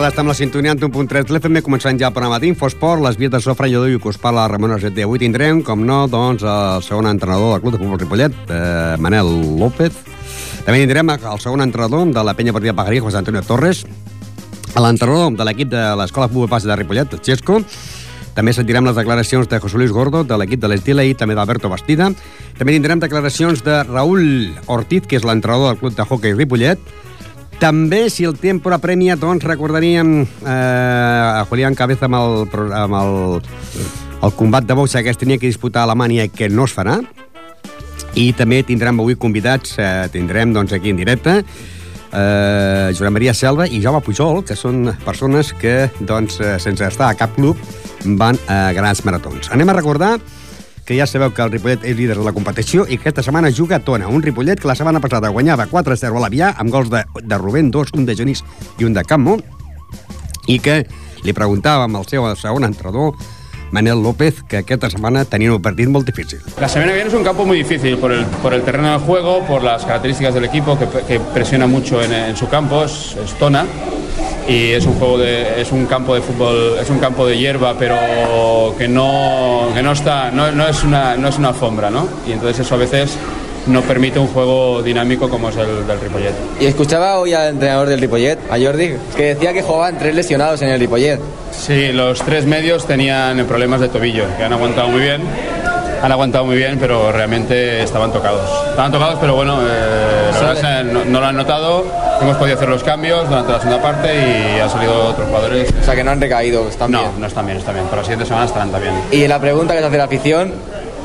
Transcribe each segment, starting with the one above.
tarda, estem a la sintonia en 1.3 de l'FM, començant ja el programa d'Infosport, les vies de Sofra Lledó i que us parla Ramon Argenter. Avui tindrem, com no, doncs, el segon entrenador del Club de Futbol Ripollet, eh, Manel López. També tindrem el segon entrenador de la penya partida Pagarí, José Antonio Torres, l'entrenador de l'equip de l'Escola Futbol Base de Ripollet, el Xesco, també sentirem les declaracions de José Luis Gordo, de l'equip de l'Estila i també d'Alberto Bastida. També tindrem declaracions de Raúl Ortiz, que és l'entrenador del Club de Hockey Ripollet, també, si el temps apremia, doncs recordaríem eh, a Julián Cabeza amb el, amb el, el combat de boxa que es tenia que disputar a Alemanya que no es farà. I també tindrem avui convidats, eh, tindrem doncs, aquí en directe, eh, Joan Maria Selva i Jaume Pujol, que són persones que, doncs, eh, sense estar a cap club, van a grans maratons. Anem a recordar que ja sabeu que el Ripollet és líder de la competició i que aquesta setmana juga a Tona, un Ripollet que la setmana passada guanyava 4-0 a l'Avià amb gols de, de Rubén, dos, un de Genís i un de Cammo, i que li preguntàvem al seu segon entrenador, Manel López, que esta semana tenía un partido muy difícil. La semana que viene es un campo muy difícil por el, por el terreno de juego, por las características del equipo que, que presiona mucho en, en, su campo, es, es Tona y es un juego de, es un campo de fútbol es un campo de hierba pero que no que no está no, no es una no es una alfombra no y entonces eso a veces no permite un juego dinámico como es el del Ripollet. Y escuchaba hoy al entrenador del Ripollet, a Jordi, que decía que jugaban tres lesionados en el Ripollet. Sí, los tres medios tenían problemas de tobillo, que han aguantado muy bien. Han aguantado muy bien, pero realmente estaban tocados. Estaban tocados, pero bueno, eh, la verdad es que no, no, lo han notado. Hemos podido hacer los cambios durante la segunda parte y han salido otros jugadores. O sea, que no han recaído, están no, bien. No, están bien, están bien. Pero la siguiente semana estarán también. Y la pregunta que se hace la afición,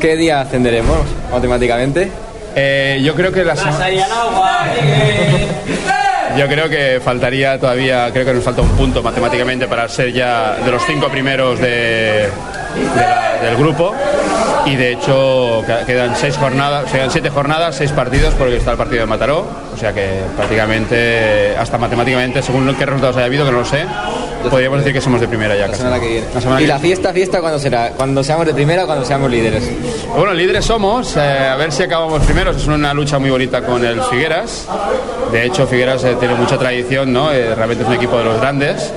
¿qué día ascenderemos matemáticamente? Eh, yo creo que la semana... Yo creo que faltaría todavía, creo que nos falta un punto matemáticamente para ser ya de los cinco primeros de, de la, del grupo y de hecho quedan seis jornadas, quedan siete jornadas, seis partidos porque está el partido de Mataró, o sea que prácticamente hasta matemáticamente, según qué resultados haya habido, que no lo sé, podríamos decir que somos de primera ya. La casi. semana que viene. La semana ¿Y que la fiesta, fiesta cuándo será? ¿Cuando seamos de primera o cuando seamos líderes? Bueno, líderes somos, eh, a ver si acabamos primeros. Es una lucha muy bonita con el Figueras. De hecho, Figueras eh, tiene mucha tradición, ¿no? Eh, realmente es un equipo de los grandes.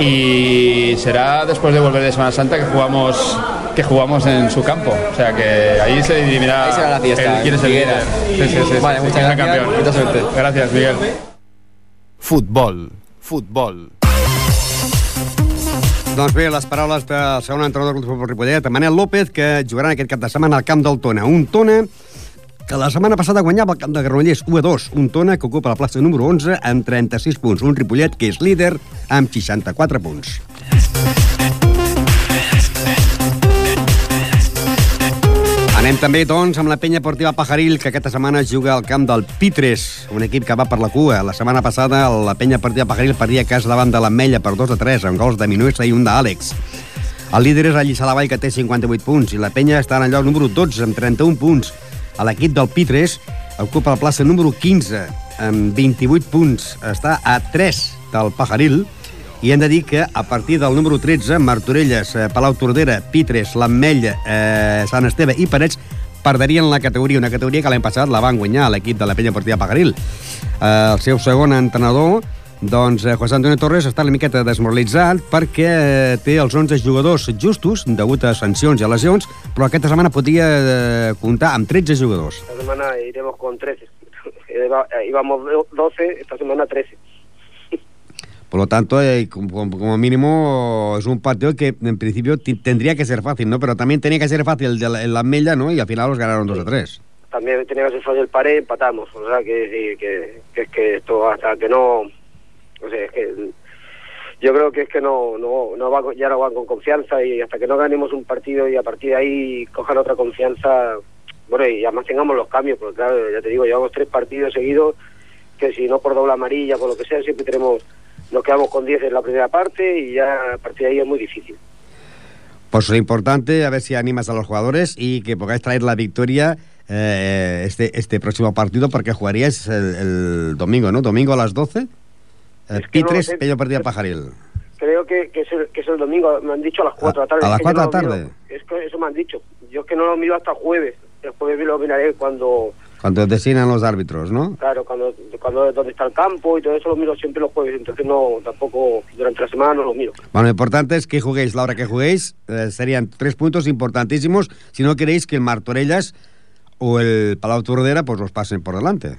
Y será después de volver de Semana Santa que jugamos que jugamos en su campo. O sea que ahí se dirimirá Ahí será la fiesta, el- quién es el líder. Sí, sí, sí, Vale, sí, muchas gracias, campeón. mucha suerte. Gracias, Miguel. Futbol, futbol. Doncs bé, les paraules del segon entrenador del Futbol Ripollet, Manel López, que jugarà aquest cap de setmana al camp del Tona. Un Tona que la setmana passada guanyava el camp de Granollers 1 a 2. Un Tona que ocupa la plaça número 11 amb 36 punts. Un Ripollet que és líder amb 64 punts. Anem també, doncs, amb la penya esportiva Pajaril, que aquesta setmana juga al camp del Pitres, un equip que va per la cua. La setmana passada la penya esportiva Pajaril perdia casa davant de l'Ametlla per 2 a 3, amb gols de Minuesa i un d'Àlex. El líder és el Lliçà Vall, que té 58 punts, i la penya està en el lloc número 12, amb 31 punts. L'equip del Pitres ocupa la plaça número 15, amb 28 punts. Està a 3 del Pajaril, i hem de dir que a partir del número 13, Martorelles, eh, Palau Tordera, Pitres, l'Ametlla, eh, Sant Esteve i Parets perderien la categoria, una categoria que l'any passat la van guanyar l'equip de la penya partida Pagaril. Eh, el seu segon entrenador, doncs, eh, José Antonio Torres està una miqueta desmoralitzat perquè eh, té els 11 jugadors justos, degut a sancions i a lesions, però aquesta setmana podia comptar amb 13 jugadors. Esta semana iremos con 13. Iba- eh, Íbamos 12, esta semana 13. Por lo tanto, eh, como, mínimo, es un partido que en principio tendría que ser fácil, ¿no? Pero también tenía que ser fácil el de la, el Ametlla, ¿no? Y al final los ganaron 2 a 3. También tenía que ser fácil el pared, empatamos. O sea, que, sí, que, que es que esto hasta que no... O sea, es que... Yo creo que es que no, no, no va, ya no van con confianza y hasta que no ganemos un partido y a partir de ahí cojan otra confianza, bueno, y además tengamos los cambios, porque claro, ya te digo, llevamos tres partidos seguidos que si no por doble amarilla, por lo que sea, siempre tenemos, nos quedamos con 10 en la primera parte y ya a partir de ahí es muy difícil. Pues lo importante, a ver si animas a los jugadores y que podáis traer la victoria eh, este, este próximo partido, porque jugaríais el, el domingo, ¿no? Domingo a las 12. Eh, Es que no Pitres, sé. Pello Partida Pajaril. Creo que, que, es el, que es el domingo, me han dicho a las 4 de la tarde. ¿A las Es que yo 4 de la no tarde? miro. Es que eso me han dicho. Yo es que no lo miro hasta jueves. El jueves lo miraré cuando, Cuando designan los árbitros, ¿no? Claro, cuando, cuando dónde está el campo y todo eso lo miro siempre los jueves, entonces no, tampoco durante la semana no lo miro. Bueno, lo importante es que juguéis la hora que juguéis. eh, serían tres puntos importantísimos si no queréis que el Martorellas o el Palau Tordera pues los pasen por delante.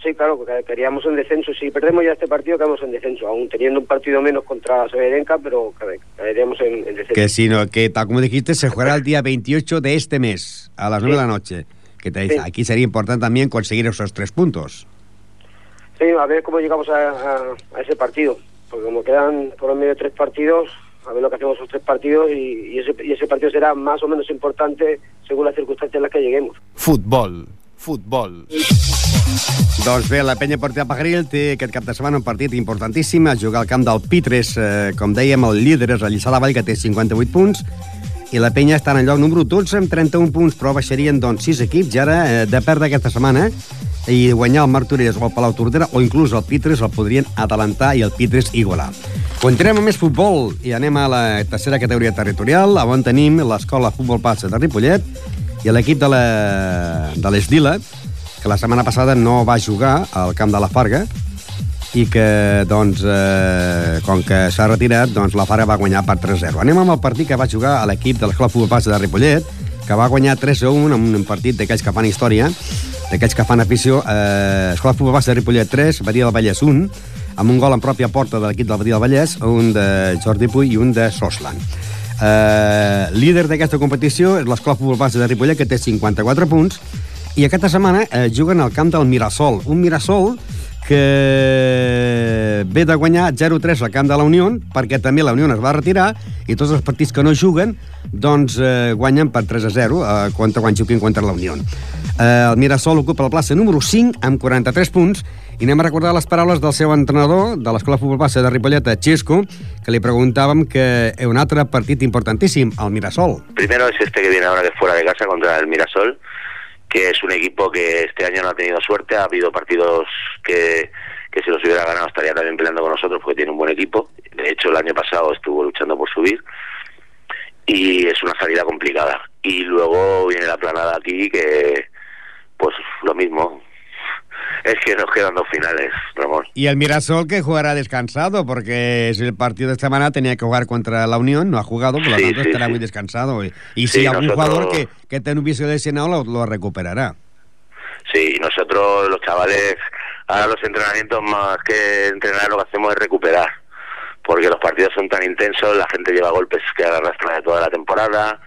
Sí, claro, queríamos en descenso. Si perdemos ya este partido, quedamos en descenso, aún teniendo un partido menos contra Severenca, pero cae- caeríamos en, en descenso. Que si no, que tal como dijiste, se jugará el día 28 de este mes, a las 9 de la noche. Que te dice, Sí. aquí sería importante también conseguir esos tres puntos. Sí, a ver cómo llegamos a, a- a ese partido, porque como quedan por medio tres partidos, a ver lo que hacemos esos tres partidos y, y ese, y ese partido será más o menos importante según las circunstancias en las que lleguemos. Futbol, futbol. Doncs bé, la penya Portia Pajaril té aquest cap de setmana un partit importantíssim a jugar al camp del Pitres, eh, com dèiem, el líder és el Lliçà la Vall, que té 58 punts, i la penya està en lloc número 12 amb 31 punts, però baixarien doncs 6 equips, i ara eh, de perdre aquesta setmana i guanyar el Martorelles o el Palau Tordera o inclús el Pitres el podrien adelantar i el Pitres igualar. Continuem amb més futbol i anem a la tercera categoria territorial, on tenim l'escola Futbol Passa de Ripollet i l'equip de l'Esdila, que la setmana passada no va jugar al camp de la Farga i que, doncs, eh, com que s'ha retirat, doncs la Farga va guanyar per 3-0. Anem amb el partit que va jugar a l'equip de l'Escola Futbol Passa de Ripollet, que va guanyar 3-1 en un partit d'aquells que fan història, d'aquells que fan afició. Eh, Escola Futbol Passa de Ripollet 3, Badia del Vallès 1, amb un gol en pròpia porta de l'equip del Badia del Vallès, un de Jordi Puy i un de Soslan. Eh, líder d'aquesta competició és l'Escola Futbol Base de Ripollet, que té 54 punts, i aquesta setmana eh, juguen al camp del Mirasol. Un Mirasol que ve de guanyar 0-3 al camp de la Unió, perquè també la Unió es va retirar, i tots els partits que no juguen doncs eh, guanyen per 3-0 eh, contra quan juguin contra la Unió. Eh, el Mirasol ocupa la plaça número 5 amb 43 punts i anem a recordar les paraules del seu entrenador de l'Escola Futbol Base de Ripollet, a Xesco, que li preguntàvem que és un altre partit importantíssim, el Mirasol. Primero es este que viene ahora es fuera de casa contra el Mirasol, que es un equipo que este año no ha tenido suerte. Ha habido partidos que, que si los hubiera ganado estaría también peleando con nosotros porque tiene un buen equipo. De hecho, el año pasado estuvo luchando por subir y es una salida complicada. Y luego viene la planada aquí que, pues lo mismo. Es que nos quedan dos finales, Ramón. Y el Mirasol que jugará descansado, porque es el partido de esta semana tenía que jugar contra la Unión, no ha jugado, por lo Sí, tanto sí, estará sí. muy descansado. Y, si algún nosotros- jugador que, que te hubiese lesionado lo, lo recuperará. Sí, nosotros los chavales, ahora los entrenamientos más que entrenar lo que hacemos es recuperar, porque los partidos son tan intensos, la gente lleva golpes que arrastra de toda la temporada,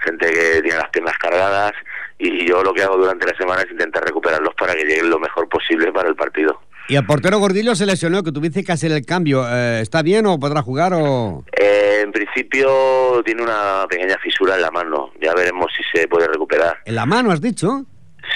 gente que tiene las piernas cargadas, y yo lo que hago durante la semana es intentar recuperarlos para que lleguen lo mejor posible para el partido. Y el portero Gordillo se lesionó, que tuviste que hacer el cambio. Eh, ¿Está bien o podrá jugar o...? Eh, en principio tiene una pequeña fisura en la mano, ya veremos si se puede recuperar. En la mano, has dicho.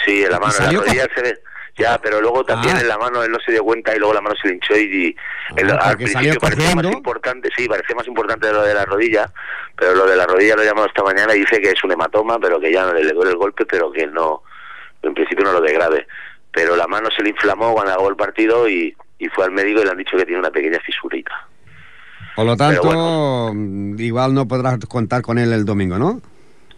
Sí, en la ¿Y mano, en la rodilla se. Ya, pero luego también Ah. en la mano él no se dio cuenta y luego la mano se le hinchó y, y el- Ah, al principio parecía más importante, sí, parecía más importante de lo de la rodilla, pero lo de la rodilla lo he llamado esta mañana y dice que es un hematoma, pero que ya no le, le duele el golpe, pero que no, en principio no lo de grave. Pero la mano se le inflamó cuando acabó el partido y, y fue al médico y le han dicho que tiene una pequeña fisurita. Por lo tanto, mm, igual no podrás contar con él el domingo, ¿no?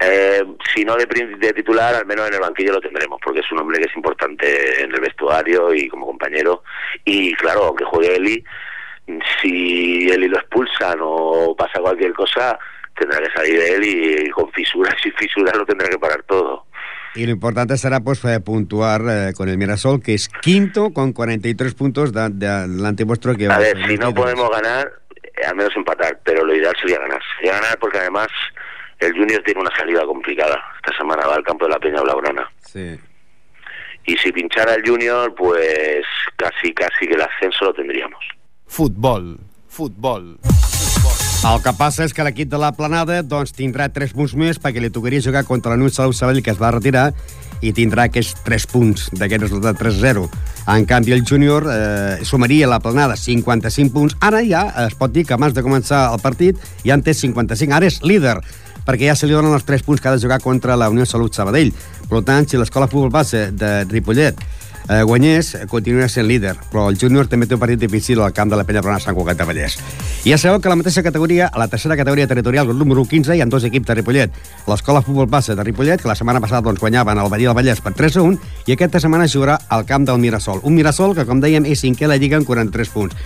Eh, si no de, de titular, al menos en el banquillo lo tendremos, porque es un hombre que es importante en el vestuario y como compañero. Y claro, aunque juegue Eli, si Eli lo expulsan o pasa cualquier cosa, tendrá que salir de él y, con fisuras y fisuras lo tendrá que parar todo. Y lo importante será pues eh, puntuar eh, con el Mirasol, que es quinto con 43 puntos de, de- delante vuestro. que va A ver, si no 22. podemos ganar, eh, al menos empatar, pero lo ideal sería ganar. Sería ganar porque además el Junior tiene una salida complicada. Esta semana va al campo de la Peña Blaugrana. Sí. Y si pinchara el Junior, pues casi, casi que el ascenso lo tendríamos. Futbol, futbol. El que passa és que l'equip de la Planada doncs, tindrà 3 punts més perquè li tocaria jugar contra l'Anuig Salut Sabadell, que es va retirar, i tindrà aquests 3 punts d'aquest resultat 3-0. En canvi, el júnior eh, sumaria la Planada 55 punts. Ara ja es pot dir que abans de començar el partit ja en té 55. Ara és líder, perquè ja se li donen els 3 punts que ha de jugar contra la Unió Salut Sabadell. Per tant, si l'escola futbol base de Ripollet eh, guanyés, continuaria sent líder, però el júnior també té un partit difícil al camp de la Penya Brona Sant Cugat de Vallès. I ja sabeu que la mateixa categoria, a la tercera categoria territorial, el número 15, hi ha dos equips de Ripollet. L'Escola Futbol Base de Ripollet, que la setmana passada doncs, guanyaven el Badia del Vallès per 3 a 1, i aquesta setmana jugarà al camp del Mirasol. Un Mirasol que, com dèiem, és cinquè a la Lliga amb 43 punts.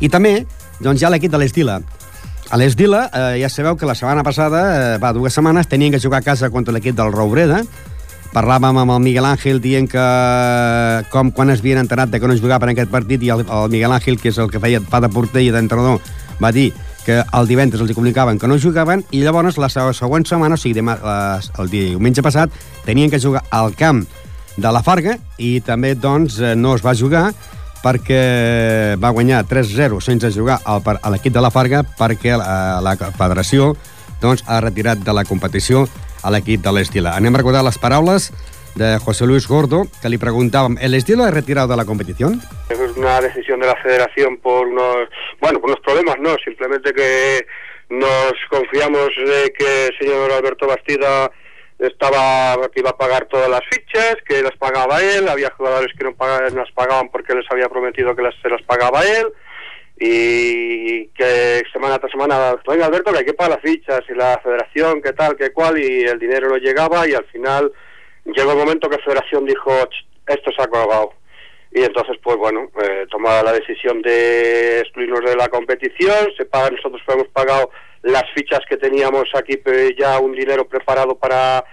I també doncs, hi ha l'equip de l'Estila, a l'Esdila, eh, ja sabeu que la setmana passada, eh, va, dues setmanes, tenien que jugar a casa contra l'equip del Roubreda. Parlàvem amb el Miguel Ángel dient que com quan es havien enterat de que no es jugava en aquest partit i el, el Miguel Ángel, que és el que feia fa de porter i d'entrenador, va dir que el divendres els comunicaven que no jugaven i llavors la següent setmana, o sigui, demà, les, el diumenge passat, tenien que jugar al camp de la Farga i també doncs eh, no es va jugar perquè va guanyar 3-0 sense jugar al, a l'equip de la Farga perquè la, la federació doncs, ha retirat de la competició a l'equip de l'Estila. Anem a recordar les paraules de José Luis Gordo, que le preguntaban, ¿el estilo ha retirado de la competición? Es una decisión de la federación por unos, bueno, por unos problemas, no, simplemente que nos confiamos de que el señor Alberto Bastida estaba que iba a pagar todas las fichas, que las pagaba él, había jugadores que no, pagaban, las pagaban porque les había prometido que las, se las pagaba él y que semana tras semana, venga Alberto, que hay que pagar las fichas y la federación, que tal, que cual, y el dinero no llegaba y al final llegó el momento que la federación dijo, esto se ha acabado. Y entonces, pues bueno, eh, la decisión de excluirnos de la competición, se paga, nosotros hemos pagado las fichas que teníamos aquí, ya un dinero preparado para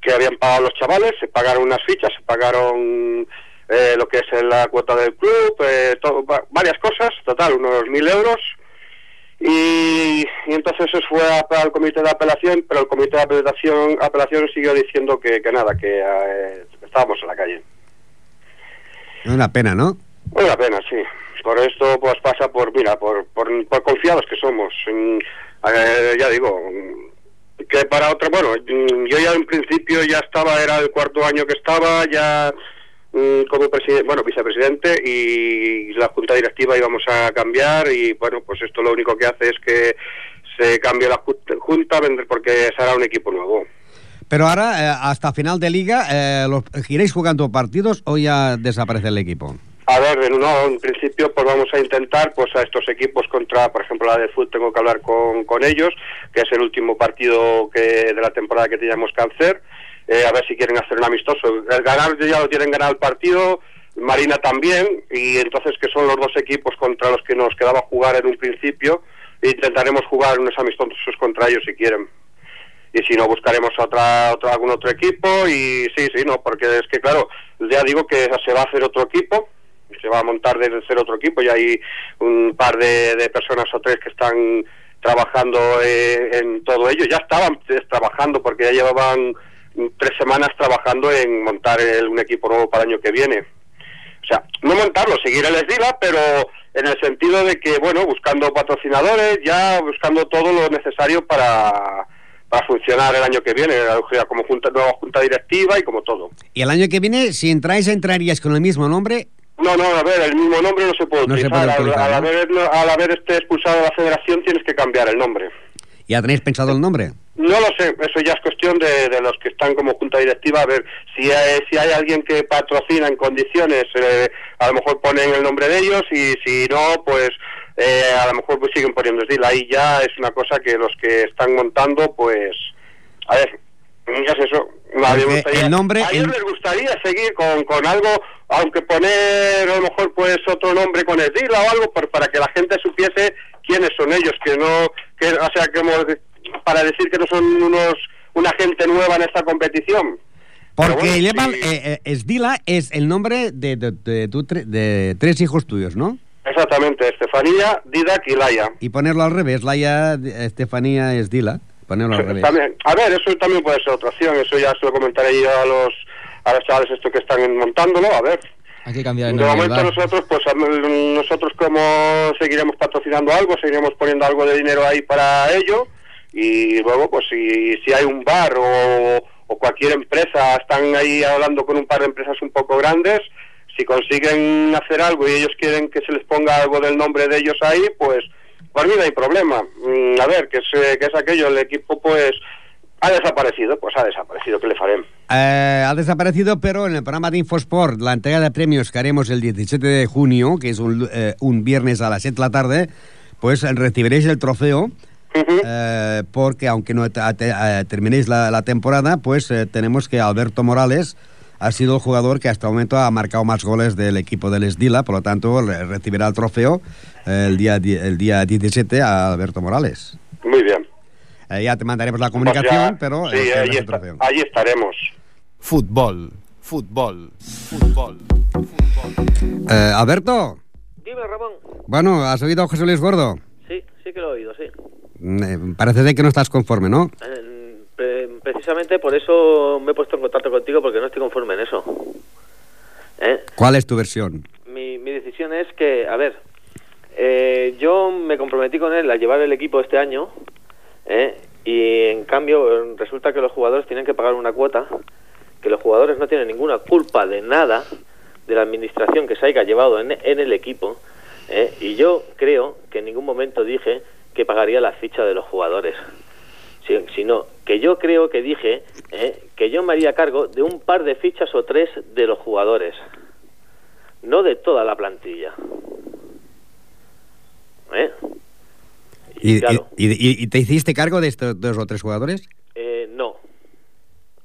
que habían pagado los chavales, se pagaron unas fichas, se pagaron eh, lo que es la cuota del club, eh, todo, varias cosas, total, unos mil euros. Y, y, entonces eso fue al comité de apelación, pero el comité de apelación, apelación siguió diciendo que, que nada, que eh, estábamos en la calle. Una pena, ¿no? Una pena, sí. Por esto pues pasa por, mira, por, por, por confiados que somos. En, eh, ya digo, que para otro, bueno, yo ya en principio ya estaba, era el cuarto año que estaba, ya mm, como presidente, bueno, vicepresidente y la junta directiva íbamos a cambiar y bueno, pues esto lo único que hace es que se cambie la junta porque será un equipo nuevo. Pero ahora, eh, hasta final de liga, eh, ¿los, ¿iréis jugando partidos o ya desaparece el equipo? A ver, no, en principio pues vamos a intentar pues a estos equipos contra, por ejemplo, la de fútbol tengo que hablar con, con ellos, que es el último partido que de la temporada que teníamos que hacer, eh, a ver si quieren hacer un amistoso. El ganar ya lo tienen ganado el partido, Marina también, y entonces que son los dos equipos contra los que nos quedaba jugar en un principio, intentaremos jugar unos amistosos contra ellos si quieren y si no buscaremos otra, otra algún otro equipo y sí, sí, no, porque es que claro, ya digo que se va a hacer otro equipo, se va a montar desde ser otro equipo y hay un par de, de personas o tres que están trabajando eh, en todo ello, ya estaban trabajando porque ya llevaban tres semanas trabajando en montar el, un equipo nuevo para el año que viene. O sea, no montarlo, seguir el esdila, pero en el sentido de que, bueno, buscando patrocinadores, ya buscando todo lo necesario para, para funcionar el año que viene, como junta, nueva junta directiva y como todo. ¿Y el año que viene, si entráis, entrarías con el mismo nombre? No, no, a ver, el mismo nombre no se puede No se utilizar. puede utilizar, al, al ¿no? haber, al haber este expulsado de la federación tienes que cambiar el nombre. ¿Ya tenéis pensado el nombre? No lo sé, eso ya es cuestión de, de los que están como junta directiva, a ver si hay, si hay alguien que patrocina en condiciones, eh, a lo mejor ponen el nombre de ellos y si no, pues eh, a lo mejor pues siguen poniendo. Ahí ya es una cosa que los que están montando, pues, a ver, ya es eso. A mí me Porque gustaría- el nombre- a ellos el- les gustaría seguir con, con algo, aunque poner a lo mejor pues otro nombre con el Dila o algo, por- para que la gente supiese quiénes son ellos, que no, que, o sea, como para decir que no son unos una gente nueva en esta competición. Porque bueno, llevan, sí. eh, eh, Esdila es el nombre de, de, de de tres hijos tuyos, ¿no? Exactamente, Estefanía, Didac y Laia. Y ponerlo al revés, Laia, Estefanía, Esdila, ponerlo al revés. También, a ver, eso también puede ser otra opción, eso ya se lo comentaré yo a los a los chavales estos que están montándolo, a ver. Hay que cambiar el De momento nosotros, pues nosotros como seguiremos patrocinando algo, seguiremos poniendo algo de dinero ahí para ello y luego pues si, si hay un bar o, o cualquier empresa, están ahí hablando con un par de empresas un poco grandes, si consiguen hacer algo y ellos quieren que se les ponga algo del nombre de ellos ahí, pues por mí no hay problema. Mm, A ver, que es, que es aquello, el equipo pues ha desaparecido, pues ha desaparecido, ¿qué le faremos? Eh, ha desaparecido, pero en el programa de Infosport, la entrega de premios que haremos el 17 de junio, que es un, eh, un viernes a las 7 de la tarde, pues recibiréis el trofeo. Eh, porque aunque no te- te- eh, terminéis la, la temporada, pues tenemos que Alberto Morales ha sido el jugador que hasta el momento ha marcado más goles del equipo del Esdila, por lo tanto re- recibirá el trofeo el, día, el día 17 a Alberto Morales. Muy bien. Eh, ya te mandaremos la Pues comunicación, ya- pero sí, eh, ahí, está- ahí estaremos. Fútbol, fútbol, fútbol, fútbol. Eh, Alberto, Dime, Ramón. bueno, ¿has oído a José Luis Gordo? Sí, sí que lo he oído, sí. Mm, eh, parece ser que no estás conforme, ¿no? Eh, pre- precisamente por eso me he puesto en contacto contigo, porque no estoy conforme en eso. ¿Eh? ¿Cuál es tu versión? Mi, mi decisión es que, a ver, eh, yo me comprometí con él a llevar el equipo este año, ¿eh? y en cambio resulta que los jugadores tienen que pagar una cuota, que los jugadores no tienen ninguna culpa de nada de la administración que se haya llevado en, en el equipo, ¿eh? y yo creo que en ningún momento dije que pagaría la ficha de los jugadores. Si- sino que yo creo que dije ¿eh? que yo me haría cargo de un par de fichas o tres de los jugadores, no de toda la plantilla. ¿Eh? ¿Y, claro, y- y- y te hiciste cargo de estos dos o tres jugadores? eh, no.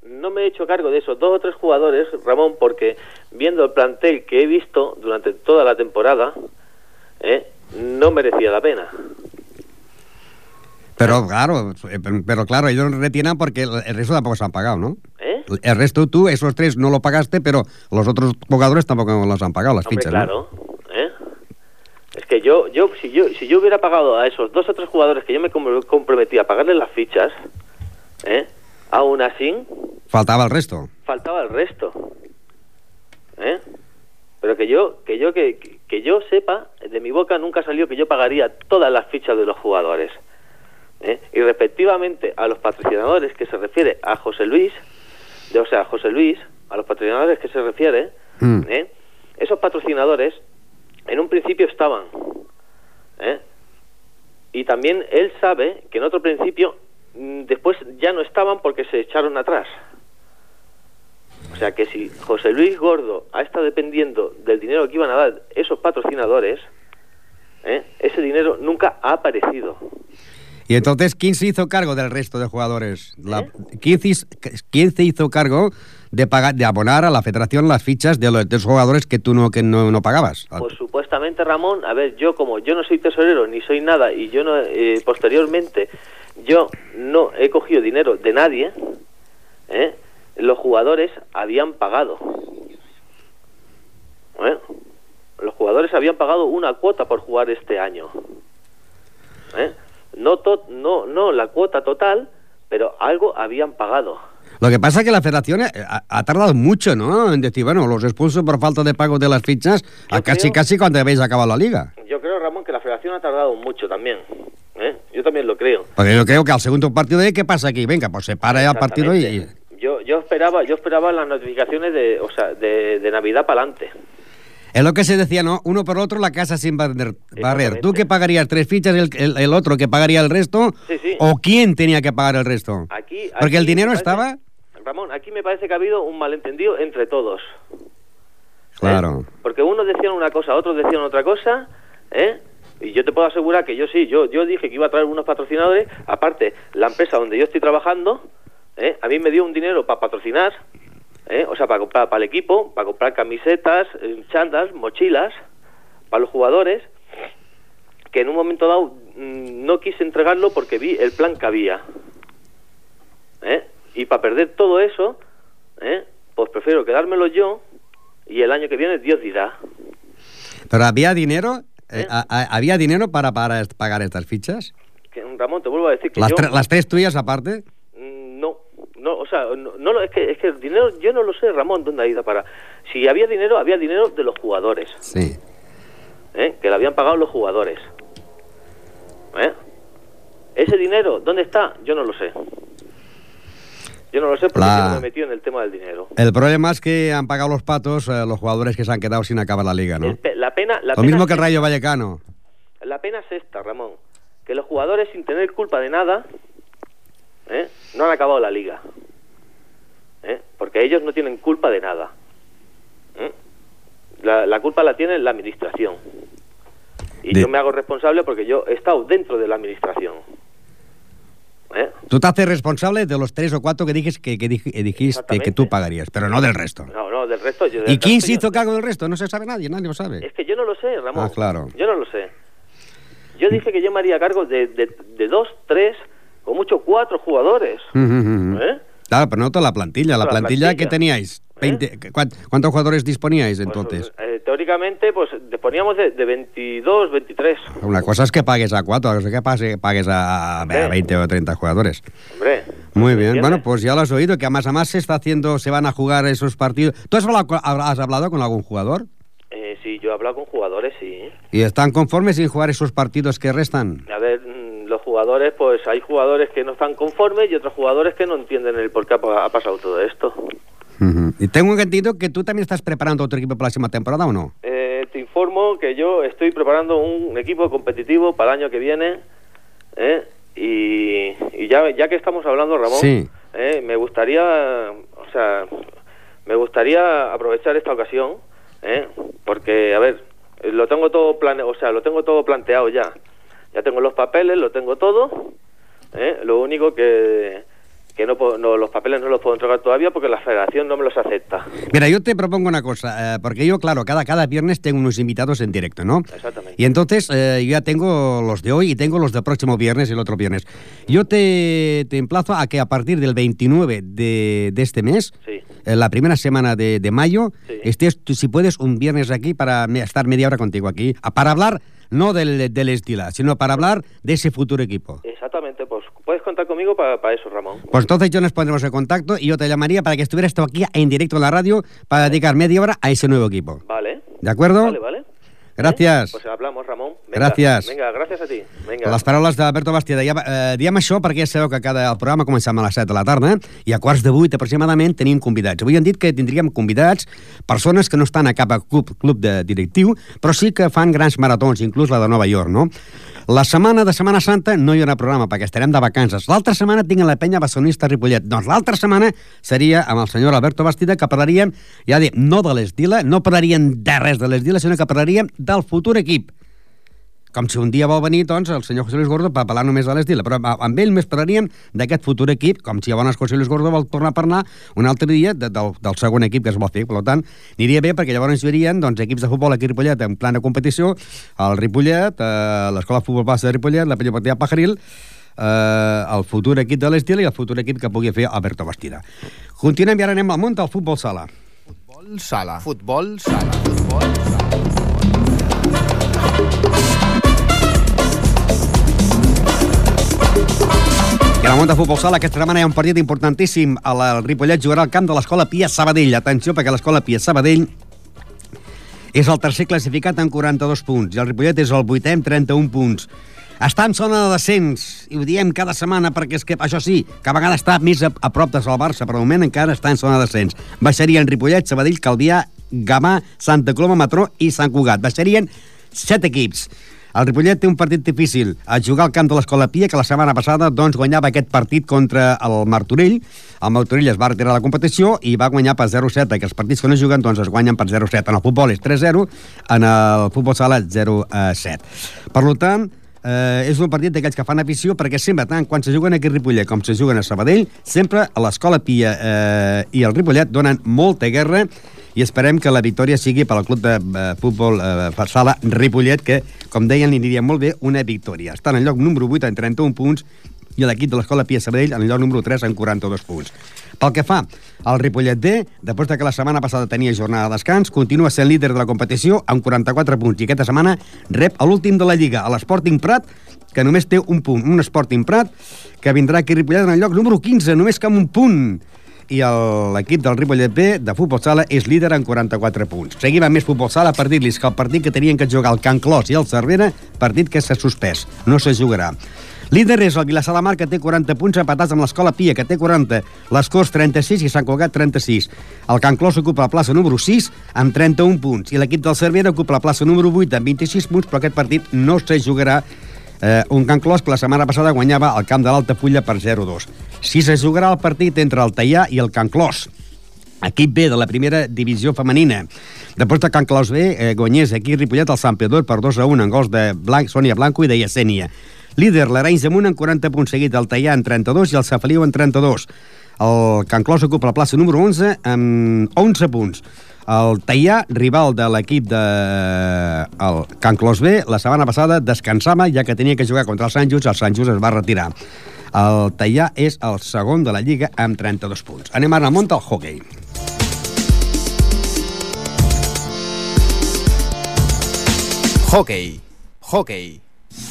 No me he hecho cargo de esos dos o tres jugadores, Ramón, porque viendo el plantel que he visto durante toda la temporada, ¿eh? no merecía la pena. Pero claro, eh, pero, claro, ellos retienen porque el, resto tampoco se han pagado, ¿no? ¿Eh? El resto tú, esos tres no lo pagaste, pero los otros jugadores tampoco los han pagado, las Hombre, fichas, claro. Que yo, yo, si yo, si yo hubiera pagado a esos dos o tres jugadores que yo me com- comprometí a pagarles las fichas, ¿eh? aún así Faltaba el resto. faltaba el resto. ¿Eh? Pero que yo, que yo, que, que- que yo sepa, de mi boca nunca salió que yo pagaría todas las fichas de los jugadores. ¿eh? Y respectivamente a los patrocinadores que se refiere a José Luis, de, o sea, a José Luis, a los patrocinadores que se refiere, Mm. ¿eh? esos patrocinadores en un principio estaban. ¿eh? Y también él sabe que en otro principio mm, después ya no estaban porque se echaron atrás. O sea que si José Luis Gordo ha estado dependiendo del dinero que iban a dar esos patrocinadores, ¿eh? ese dinero nunca ha aparecido. Y entonces, ¿quién se hizo cargo del resto de jugadores? La- ¿Eh? ¿quién, se hizo, quién se hizo cargo de pagar, de abonar a la federación las fichas de los, de jugadores que tú no, que no, no pagabas? Pues supuestamente Ramón, a ver, yo como yo no soy tesorero ni soy nada y yo no eh, posteriormente yo no he cogido dinero de nadie, ¿eh? los jugadores habían pagado. ¿eh? Los jugadores habían pagado una cuota por jugar este año. ¿eh? No, to- no, no la cuota total, pero algo habían pagado. Lo que pasa es que la federación eh, ha, ha tardado mucho, ¿no? En decir, bueno, los expulso por falta de pago de las fichas a casi, creo- casi cuando habéis acabado la liga. Yo creo, Ramón, que la federación ha tardado mucho también. ¿eh? Yo también lo creo. Porque yo creo que al segundo partido de ¿qué pasa aquí? Venga, pues se para ya el partido y... Exactamente. Yo, yo esperaba yo esperaba las notificaciones de, o sea, de, de Navidad para adelante. Es lo que se decía, ¿no? Uno por otro, la casa sin barrer. barrer. ¿Tú que pagarías tres fichas, el, el- el otro que pagaría el resto? Sí, sí. ¿O quién tenía que pagar el resto? Aquí, Porque el dinero estaba... Ramón, aquí me parece que ha habido un malentendido entre todos. Claro. ¿eh? Porque unos decían una cosa, otros decían otra cosa, ¿eh? Y yo te puedo asegurar que yo sí, yo, yo dije que iba a traer unos patrocinadores. Aparte, la empresa donde yo estoy trabajando, ¿eh? a mí me dio un dinero para patrocinar, ¿eh? o sea, para comprar para el equipo, para comprar camisetas, eh, chandas, mochilas, para los jugadores, que en un momento dado mm, no quise entregarlo porque vi el plan que había. ¿eh? Y para perder todo eso, ¿eh? pues prefiero quedármelo yo y el año que viene Dios dirá. ¿Pero había dinero? ¿Eh? Eh, ¿Había dinero para, para pagar estas fichas? Que, Ramón, te vuelvo a decir que Las, yo... tre- las tres tuyas aparte? Mm, No, no, o sea, no, no es, que, es que el dinero, yo no lo sé, Ramón, dónde ha ido para... Si había dinero, había dinero de los jugadores, Sí. ¿eh? que lo habían pagado los jugadores. ¿eh? Ese dinero, ¿dónde está? Yo no lo sé. Yo no lo sé porque La- no me he metido en el tema del dinero. El problema es que han pagado los patos eh, los jugadores que se han quedado sin acabar la liga, ¿no? Pe- la pena, la Lo pena mismo que el Rayo Vallecano. La pena es esta, Ramón. Que los jugadores, sin tener culpa de nada, ¿eh? no han acabado la liga. ¿eh? Porque ellos no tienen culpa de nada. ¿Mm? La, la culpa la tiene la administración. Y De- yo me hago responsable porque yo he estado dentro de la administración. ¿Eh? Tú te haces responsable de los tres o cuatro que dijiste que, que dij- eh, dijiste que tú pagarías, pero no del resto. No, no, del resto... Yo, del ¿Y quién se hizo cargo del resto? No se sabe nadie, nadie lo sabe. Es que yo no lo sé, Ramón. Ah, claro. Yo no lo sé. Yo dije que yo me haría cargo de, de, de dos, tres, o mucho cuatro jugadores. ¿Eh? Claro, pero no toda la plantilla. La, La plantilla, que teníais. 20, ¿cuán- ¿Cuántos jugadores disponíais entonces? Eh, teóricamente, pues disponíamos de, de 22, 23. Una cosa es que pagues a cuatro, otra cosa es que pagues a, a 20 o 30 jugadores. Hombre. Muy bien. Bueno, pues ya lo has oído, que a más a más se está haciendo, se van a jugar esos partidos. ¿Tú has hablado, con- has hablado con algún jugador? Eh, sí, yo he hablado con jugadores, sí. ¿Y están conformes sin jugar esos partidos que restan? A ver, mm, los jugadores, pues hay jugadores que no están conformes y otros jugadores que no entienden el por qué ha pasado todo esto. Y tengo entendido que tú también estás preparando otro equipo para la próxima temporada, ¿o no? Eh, te informo que yo estoy preparando un equipo competitivo para el año que viene. ¿eh? Y, y ya, ya que estamos hablando, Ramón, Sí. ¿eh? me gustaría, o sea, me gustaría aprovechar esta ocasión, ¿eh? porque, a ver, lo tengo todo plane o sea, lo tengo todo planteado ya. Ya tengo los papeles, lo tengo todo. ¿eh? Lo único que, que no, no, los papeles no los puedo entregar todavía porque la federación no me los acepta. Mira, yo te propongo una cosa, eh, porque yo, claro, cada, cada viernes tengo unos invitados en directo, ¿no? Exactamente. Y entonces eh, yo ya tengo los de hoy y tengo los del próximo viernes y el otro viernes. Yo te, te emplazo a que a partir del 29 de, de este mes, Sí. eh, la primera semana de, de mayo, Sí. estés, tú, si puedes, un viernes aquí para estar media hora contigo aquí, para hablar no del, del Estila, sino para hablar de ese futuro equipo. Exactamente, pues puedes contar conmigo para eso, Ramón. Pues entonces yo nos pondremos en contacto y yo te llamaría para que estuvieras tú aquí en directo en la radio para dedicar media hora a ese nuevo equipo. Vale. ¿De acuerdo? Vale, vale. Gràcies. Pues hablamos, Ramon. Vinga, Gràcies. Vinga, gràcies a ti. Vinga. Les paraules d'Alberto Bastida. Ja, eh, diem això perquè ja sabeu que cada el programa comencem a les 7 de la tarda i a quarts de 8 aproximadament tenim convidats. Avui han dit que tindríem convidats persones que no estan a cap club, club de directiu, però sí que fan grans maratons, inclús la de Nova York, no? La setmana de Setmana Santa no hi haurà programa perquè estarem de vacances. L'altra setmana tinc la penya barcelonista Ripollet. Doncs l'altra setmana seria amb el senyor Alberto Bastida que parlaríem, ja dic, no de l'Esdila, no parlaríem de res de l'Esdila, sinó que parlaríem del futur equip com si un dia vol venir, doncs, el senyor José Luis Gordo per parlar només de l'Estila, però amb ell més parlaríem d'aquest futur equip, com si llavors José Luis Gordo vol tornar a parlar un altre dia de, del, del segon equip que es vol fer. Per tant, aniria bé perquè llavors hi haurien doncs, equips de futbol aquí a Ripollet en plan de competició, el Ripollet, eh, l'Escola de Futbol Base de Ripollet, la Pellopatia Pajaril, eh, el futur equip de l'Estil i el futur equip que pugui fer Alberto Bastida. Continuem i ara anem al món del futbol sala. Futbol sala. Futbol sala. Futbol sala. I al món de futbol sala aquesta setmana hi ha un partit importantíssim. El el Ripollet jugarà al camp de l'Escola Pia Sabadell. Atenció, perquè l'Escola Pia Sabadell és el tercer classificat amb 42 punts i el Ripollet és el vuitè amb 31 punts. Està en zona de descens, i ho diem cada setmana perquè és que, això sí, cada vegada està més a, a prop de salvar-se, però de moment encara està en zona de descens. Baixarien Ripollet, Sabadell, Calvià, Gamà, Santa Coloma, Matró i Sant Cugat. Baixarien set equips. El Ripollet té un partit difícil a jugar al camp de l'Escola Pia, que la setmana passada doncs, guanyava aquest partit contra el Martorell. El Martorell es va retirar la competició i va guanyar per 0-7, que els partits que no juguen doncs, es guanyen per 0-7. En el futbol és 3-0, en el futbol sala 0-7. Per tant, eh, és un partit d'aquells que fan afició perquè sempre, tant quan se juguen aquí a Ripollet com se juguen a Sabadell, sempre a l'Escola Pia eh, i el Ripollet donen molta guerra i esperem que la victòria sigui per al club de eh, futbol eh, sala Ripollet, que, com deien, li aniria molt bé una victòria. Està en el lloc número 8 amb 31 punts i l'equip de l'Escola Pia Sabadell en el lloc número 3 amb 42 punts. Pel que fa al Ripollet D, després de que la setmana passada tenia jornada de descans, continua sent líder de la competició amb 44 punts i aquesta setmana rep a l'últim de la Lliga, a l'Sporting Prat, que només té un punt, un Sporting Prat, que vindrà aquí a Ripollet en el lloc número 15, només que amb un punt i l'equip del Ripollet B de futbol sala és líder amb 44 punts. Seguim amb més futbol sala per dir-los que el partit que tenien que jugar el Can Clos i el Cervera, partit que s'ha suspès, no se jugarà. Líder és el Vilassar de Mar, que té 40 punts empatats amb l'Escola Pia, que té 40, les Corts 36 i Sant Cugat 36. El Can Clos ocupa la plaça número 6 amb 31 punts i l'equip del Cervera ocupa la plaça número 8 amb 26 punts, però aquest partit no se jugarà eh, un Can Clos que la setmana passada guanyava al camp de l'Altafulla per 0-2. Si se jugarà el partit entre el Teià i el Can Clos, equip B de la primera divisió femenina. Després de Can Claus B, eh, guanyés aquí Ripollet al Sant Pedor per 2 a 1 en gols de Blanc, Sònia Blanco i de Yesenia. Líder, l'Arenys de Munt en 40 punts seguit, el Tallà en 32 i el Safeliu en 32. El Can Clos ocupa la plaça número 11 amb 11 punts. El Tallà, rival de l'equip de el Can Clos B, la setmana passada descansava ja que tenia que jugar contra el Sant Just, el Sant Just es va retirar. El Tallà és el segon de la Lliga amb 32 punts. Anem ara al món del hockey. Hockey, hockey,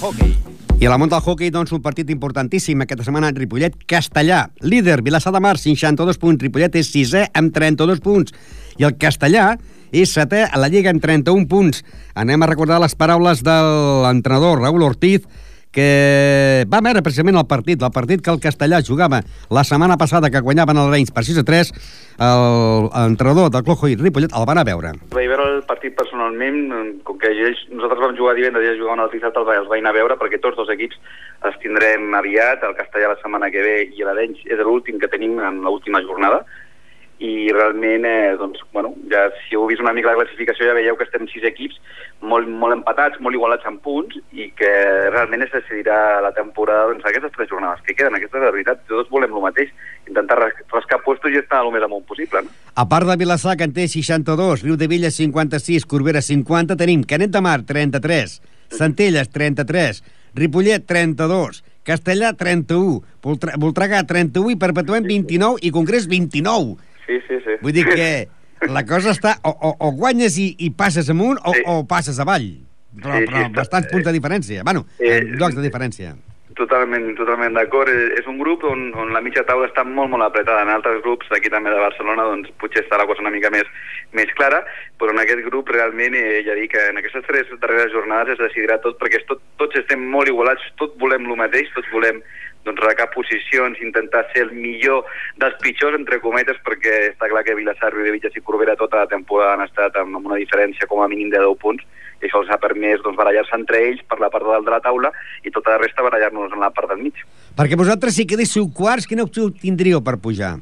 hockey. I a la món del hockey, doncs, un partit importantíssim aquesta setmana en Ripollet, Castellà. Líder, Vilassar de Mar, 62 punts. Ripollet és sisè amb 32 punts. I el Castellà és setè a la Lliga amb 31 punts. Anem a recordar les paraules de l'entrenador Raúl Ortiz, que va veure precisament el partit, el partit que el Castellà jugava la setmana passada, que guanyaven el Reins per 6 a 3, l'entrenador del Clojo i Ripollet el van a veure. Vaig veure el partit personalment, com que ells, nosaltres vam jugar divendres i ells jugaven el dissabte, els, vaig anar a veure perquè tots dos equips els tindrem aviat, el Castellà la setmana que ve i l'Arenys és l'últim que tenim en l'última jornada i realment, eh, doncs, bueno, ja si heu vist una mica la classificació ja veieu que estem sis equips molt, molt empatats, molt igualats en punts i que realment es decidirà la temporada doncs, aquestes tres jornades que queden. Aquesta és la veritat, tots volem el mateix, intentar ras- rascar puestos i estar el més amunt possible. No? A part de Vilassar, que en té 62, Riu de Villa 56, Corbera 50, tenim Canet de Mar 33, Centelles 33, Ripollet 32, Castellà 31, Voltra Voltregà 31 i Perpetuem 29 i Congrés 29. Sí, sí, sí. Vull dir que la cosa està... O, o, o guanyes i, i passes amunt o, Sí. o passes avall. Però, Sí, sí, però bastants punts de diferència. Bueno, Eh, en llocs de diferència. Totalment, totalment d'acord. Eh, És un grup on, on la mitja taula està molt, molt apretada. En altres grups d'aquí també de Barcelona doncs, potser està la cosa una mica més, més clara, però en aquest grup realment, eh, ja dic que en aquestes tres darreres jornades es decidirà tot perquè tot, tots estem molt igualats, tots volem el mateix, tots volem doncs, recar posicions, intentar ser el millor dels pitjors, entre cometes, perquè està clar que Vilassar, Riudevillas i Corbera tota la temporada han estat amb, amb una diferència com a mínim de 10 punts, i això els ha permès doncs, barallar-se entre ells per la part de dalt de la taula i tota la resta barallar-nos en la part del mig. Perquè vosaltres, si quedéssiu quarts, quina opció tindríeu per pujar?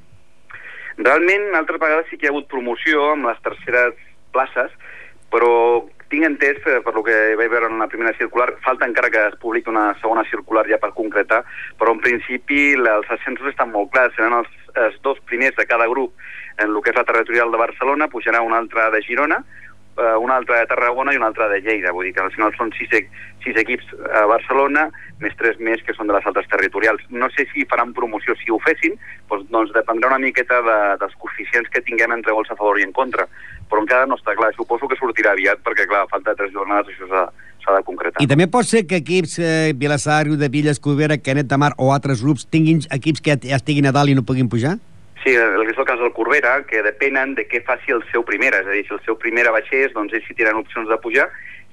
Realment, altres vegades sí que hi ha hagut promoció amb les terceres places, però tinc entès, eh, per lo que vaig veure en la primera circular, falta encara que es publiqui una segona circular ja per concretar, però en principi els ascensos estan molt clars, seran els, els dos primers de cada grup en el que és la territorial de Barcelona, pujarà un altre de Girona, eh, un altre de Tarragona i un altre de Lleida, vull dir que al final són sis, e- sis equips a Barcelona, més tres més que són de les altres territorials. No sé si faran promoció, si ho fessin, doncs, doncs dependrà una miqueta de, dels coeficients que tinguem entre gols a favor i en contra, però encara no està clar, suposo que sortirà aviat, perquè clar, falta tres jornades això s'ha s'ha de concretar. I també pot ser que equips, eh, Vilassar, de Villas, Corbera, Canet de Mar o altres grups tinguin equips que ja estiguin a dalt i no puguin pujar? Sí, el que és el cas del Corbera, que depenen de què faci el seu primera, és a dir, si el seu primera baixés, doncs ells sí tenen opcions de pujar,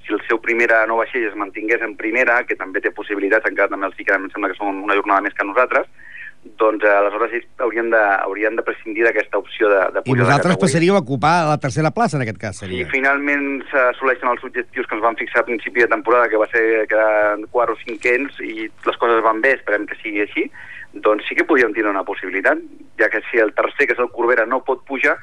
si el seu primera no baixés es mantingués en primera, que també té possibilitats, encara també els fiquen, em sembla que són una jornada més que nosaltres, doncs eh, aleshores ells haurien de, haurien de prescindir d'aquesta opció de, de I pujar vosaltres categoria. passaríeu a ocupar la tercera plaça, en aquest cas, Si seria. finalment s'assoleixen els objectius que ens van fixar a principi de temporada, que va ser quedar quart o cinquens, i les coses van bé, esperem que sigui així, doncs sí que podríem tenir una possibilitat, ja que si el tercer, que és el Corbera, no pot pujar,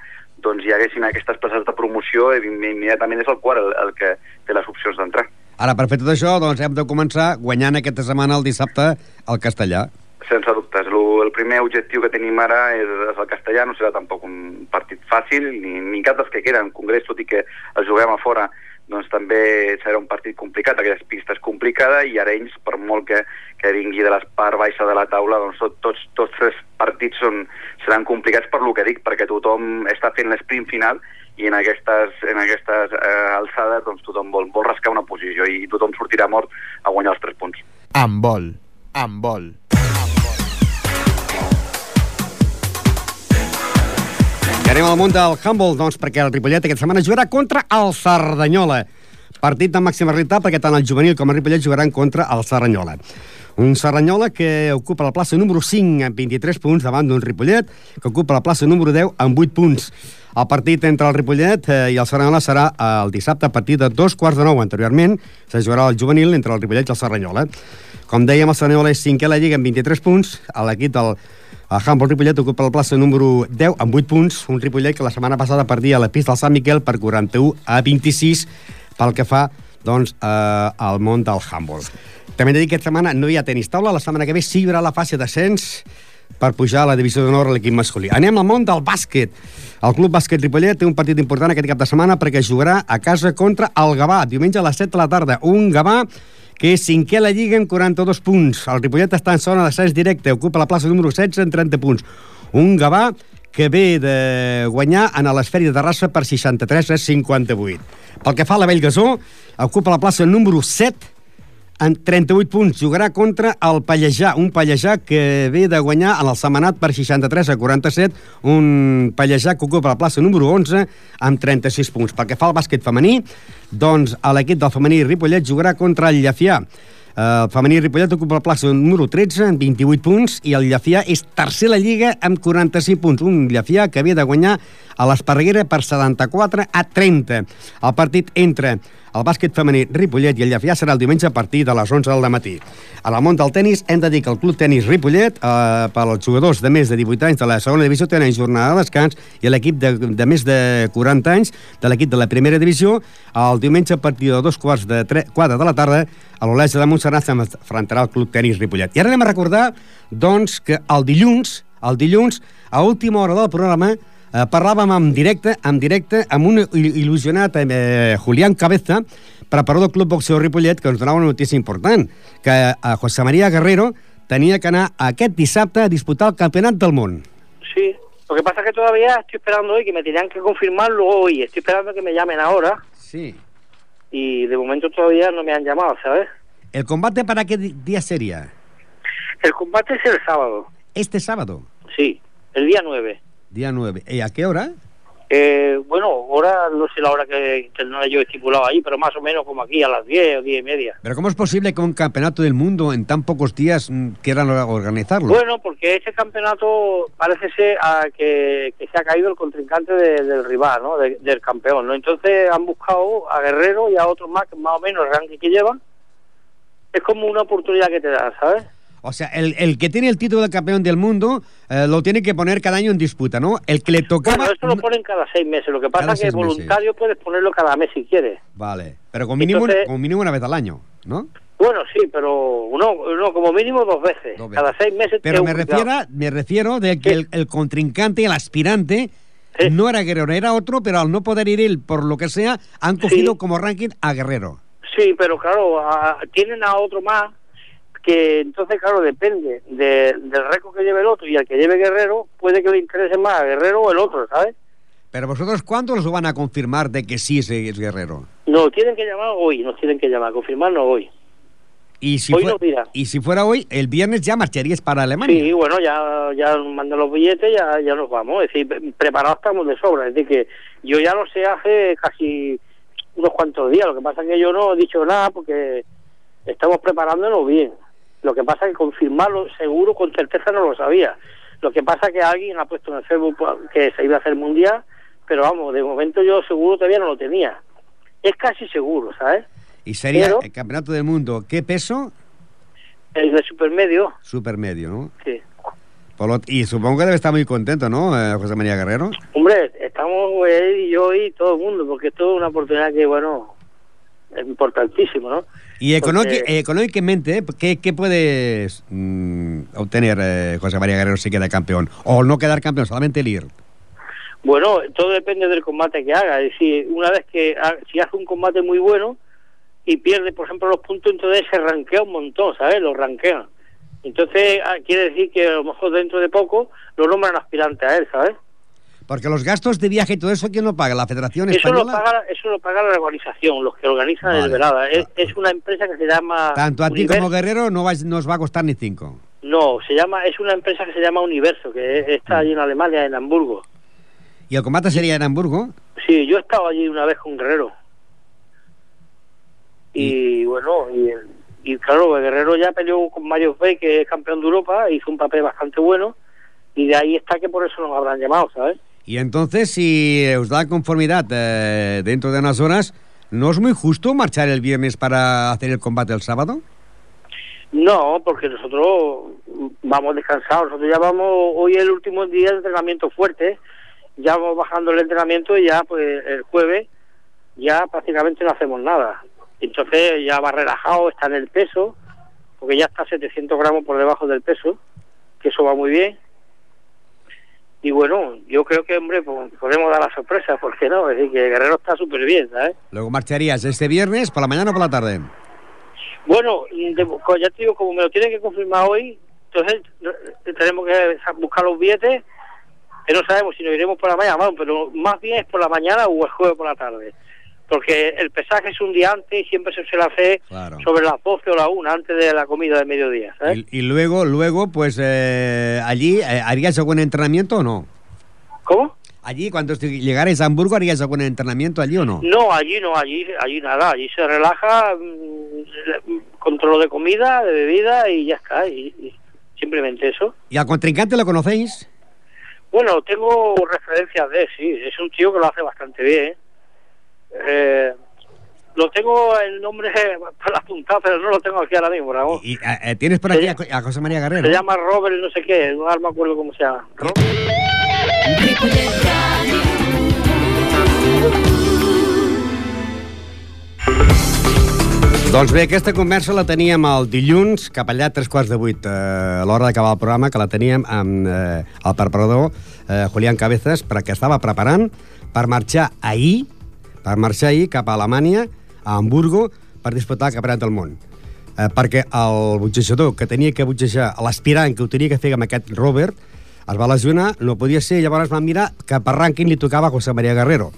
doncs hi haguessin aquestes places de promoció, i immediatament és el quart el, el que té les opcions d'entrar. Ara, per fer tot això, doncs hem de començar guanyant aquesta setmana, el dissabte, al Castellà. Sense dubtes. El primer objectiu que tenim ara és, és el castellà, no serà tampoc un partit fàcil, ni, ni cap dels que queden. Congrés, tot i que el juguem a fora, doncs també serà un partit complicat, aquella pista és complicada, i Arenys, per molt que, que vingui de la part baixa de la taula, doncs tot, tots, tots tres partits són, seran complicats per lo que dic, perquè tothom està fent l'esprint final i en aquestes, en aquestes eh, alçades doncs tothom vol, vol rascar una posició i tothom sortirà mort a guanyar els tres punts. Amb vol, amb vol. anem al món del handball, doncs, perquè el Ripollet aquesta setmana jugarà contra el Cerdanyola. Partit de màxima realitat perquè tant el juvenil com el Ripollet jugaran contra el Cerdanyola. Un Serranyola que ocupa la plaça número 5 amb 23 punts davant d'un Ripollet que ocupa la plaça número 10 amb 8 punts. El partit entre el Ripollet eh, i el Serranyola serà el dissabte a partir de dos quarts de nou. Anteriorment se jugarà el juvenil entre el Ripollet i el Serranyola. Com dèiem, el Serranyola és cinquè a la Lliga amb 23 punts. L'equip del El Handball Ripollet ocupa la plaça número 10 amb 8 punts, un Ripollet que la setmana passada perdia a la pista del Sant Miquel per 41 a 26 pel que fa doncs, eh, al món del handball. També he de dir que aquesta setmana no hi ha tenis taula, la setmana que ve sí la fase d'ascens per pujar a la divisió d'honor a l'equip masculí. Anem al món del bàsquet. El Club Bàsquet Ripollet té un partit important aquest cap de setmana perquè jugarà a casa contra el Gavà, diumenge a les 7 de la tarda. Un Gavà que és cinquè a la Lliga amb 42 punts. El Ripollet està en zona d'ascens directe, ocupa la plaça número 16 amb 30 punts. Un Gavà que ve de guanyar en l'esfèria de Terrassa per 63 a 58. Pel que fa a la Bellgasó, ocupa la plaça número 7 en 38 punts. Jugarà contra el Pallejà, un Pallejà que ve de guanyar en el Semanat per 63 a 47, un Pallejà que ocupa la plaça número 11 amb 36 punts. Pel que fa al bàsquet femení, doncs l'equip del femení Ripollet jugarà contra el Llafià. El femení Ripollet ocupa la plaça número 13 amb 28 punts i el Llafià és tercer a la Lliga amb 45 punts. Un Llafià que havia de guanyar a l'Esparreguera per 74 a 30. El partit entre el bàsquet femení Ripollet i el Llafià serà el diumenge a partir de les 11 del matí. A la món del tennis hem de dir que el Club Tenis Ripollet, eh, per als jugadors de més de 18 anys de la segona divisió, tenen jornada de descans i l'equip de, de més de 40 anys de l'equip de la primera divisió, el diumenge a partir de dos quarts de 3, 4 de la tarda, a l'Olesa de Montserrat s'enfrontarà el Club Tenis Ripollet. I ara anem a recordar, doncs, que el dilluns, el dilluns, a última hora del programa, eh, parlàvem en directe, en directe amb un il- il·lusionat eh, Julián Cabeza, preparador del Club Boxeo Ripollet, que ens donava una notícia important, que eh, José María Guerrero tenia que anar aquest dissabte a disputar el Campionat del Món. Sí, lo que pasa es que todavía estoy esperando hoy, que me tenían que confirmarlo hoy. Estoy esperando que me llamen ahora Sí. y de momento todavía no me han llamado, ¿sabes? ¿El combate para qué día sería? El combate es el sábado, Este sábado, sí, el día 9. Día 9. ¿Y a qué hora? Eh, bueno, ahora no sé la hora que, no yo he estipulado ahí, pero más o menos como aquí a las 10 o 10 y media. Pero ¿cómo es posible que un campeonato del mundo en tan pocos días mm, quieran organizarlo? Bueno, porque este campeonato parece ser ah, que, que se ha caído el contrincante de- del rival, ¿no? De- del campeón, ¿no? Entonces han buscado a Guerrero y a otros más, que más o menos el ranking que llevan. Es como una oportunidad que te dan, ¿sabes? O sea, el, el que tiene el título de campeón del mundo eh, lo tiene que poner cada año en disputa, ¿no? El que le tocaba... Bueno, eso lo ponen cada seis meses. Lo que pasa es que meses. voluntario puedes ponerlo cada mes si quieres. Vale, pero con mínimo, Entonces- con mínimo una vez al año, ¿no? Bueno, sí, pero uno, uno como mínimo dos veces. Dos veces. Cada seis meses. Pero me refiero, me refiero de que el, el contrincante, el aspirante, no era Guerrero, era otro, pero al no poder ir él por lo que sea, han cogido como ranking a Guerrero. Sí, pero claro, a- tienen a otro más que entonces, claro, depende de- del récord que lleve el otro y al que lleve Guerrero, puede que le interese más a Guerrero o el otro, ¿sabes? Pero vosotros, ¿cuándo los van a confirmar de que sí es, Guerrero? No, tienen que llamar hoy, nos tienen que llamar, confirmarnos hoy. Y si, Hoy no y si fuera hoy, el viernes ya marcharías para Alemania. Sí, bueno, ya, ya nos mandan los billetes, ya, ya nos vamos. Es decir, pre- preparados estamos de sobra. Es decir, que yo ya lo sé hace casi unos cuantos días. Lo que pasa es que yo no he dicho nada porque estamos preparándonos bien. Lo que pasa es que confirmarlo seguro, con certeza no lo sabía. Lo que pasa es que alguien ha puesto en el Facebook que se iba a hacer mundial, pero vamos, de momento yo seguro todavía no lo tenía. Es casi seguro, ¿sabes? Y sería Pero- el campeonato del mundo. ¿Qué peso? El de supermedio, Supermedio, ¿no? sí. Por lo- y supongo que debe estar muy contento, ¿no, eh, José María Guerrero? Hombre, estamos él y yo y todo el mundo, porque esto es una oportunidad que, bueno, es importantísimo, ¿no? Y económic- Porque- económicamente, ¿eh? ¿qué, qué puedes mm, obtener eh, José María Guerrero si queda campeón? O no quedar campeón, solamente el ir. Bueno, todo depende del combate que haga. Es decir, una vez que ha- si hace un combate muy bueno y pierde, por ejemplo, los puntos, entonces se rankea un montón, ¿sabes? Lo ranquean. Entonces, ah, quiere decir que a lo mejor dentro de poco lo nombran aspirante a él, ¿sabes? Porque los gastos de viaje y todo eso, ¿quién lo paga? ¿La Federación Eso lo, Española? paga, eso lo paga la organización, los que organizan Vale. el velada. Es, es una empresa que se llama... Tanto a ti como Guerrero no, vais- no os va a costar ni cinco. No, se llama, es una empresa que se llama Universo, que está allí en Alemania, en Hamburgo. ¿Y el combate sería en Hamburgo? Sí, yo he estado allí una vez con Guerrero. Y, bueno, y, el- y claro, Guerrero ya peleó con Mario Bay, que es campeón de Europa, hizo un papel bastante bueno, y de ahí está que por eso nos habrán llamado, ¿sabes? Y entonces, si os da conformidad eh, dentro de unas horas, ¿no es muy justo marchar el viernes para hacer el combate el sábado? No, porque nosotros vamos descansados. Nosotros ya vamos, hoy es el último día de entrenamiento fuerte, ya vamos bajando el entrenamiento y ya pues el jueves ya prácticamente no hacemos nada. Entonces ya va relajado, está en el peso, porque ya está 700 gramos por debajo del peso, que eso va muy bien. Y bueno, yo creo que, hombre, pues, podemos dar la sorpresa, ¿por qué no? Es decir, que Guerrero está súper bien, ¿sabes? Luego marcharías este viernes, por la mañana o por la tarde. Bueno, de- co- ya te digo, como me lo tienen que confirmar hoy, entonces tenemos que buscar los billetes, que no sabemos si nos iremos por la mañana, pero más bien es por la mañana o el jueves por la tarde. Porque el pesaje es un día antes y siempre se suele hacer Claro. sobre las 12 o la 1, antes de la comida de mediodía, ¿sabes? Y, y luego, luego, pues eh, allí, eh, ¿harías algún entrenamiento o no? ¿Cómo? Allí, cuando llegares a Hamburgo, ¿harías algún entrenamiento allí o no? No, allí no, allí, allí nada, allí se relaja, mm, control de comida, de bebida y ya está, y, y simplemente eso. ¿Y al contrincante lo conocéis? Bueno, tengo referencias de sí, es un tío que lo hace bastante bien. Eh, lo tengo el nombre para apuntar, pero no lo tengo aquí ahora mismo, Ramón. Y, eh, eh, ¿Tienes por aquí Co- a José María Guerrero? Se llama Robert no sé qué, no me acuerdo cómo se llama. Doncs bé, aquesta conversa la teníem el dilluns, cap allà a tres quarts de vuit, eh, a l'hora d'acabar el programa, que la teníem amb eh, el preparador eh, Julián Cabezas, perquè estava preparant per marxar ahir, per marxar ahir cap a Alemanya, a Hamburgo, per disputar el Campionat del Món. Eh, perquè el butxejador que tenia que butxejar, l'aspirant que ho tenia que fer amb aquest Robert, es va lesionar, no podia ser, llavors van mirar que per rànquing li tocava José María Guerrero.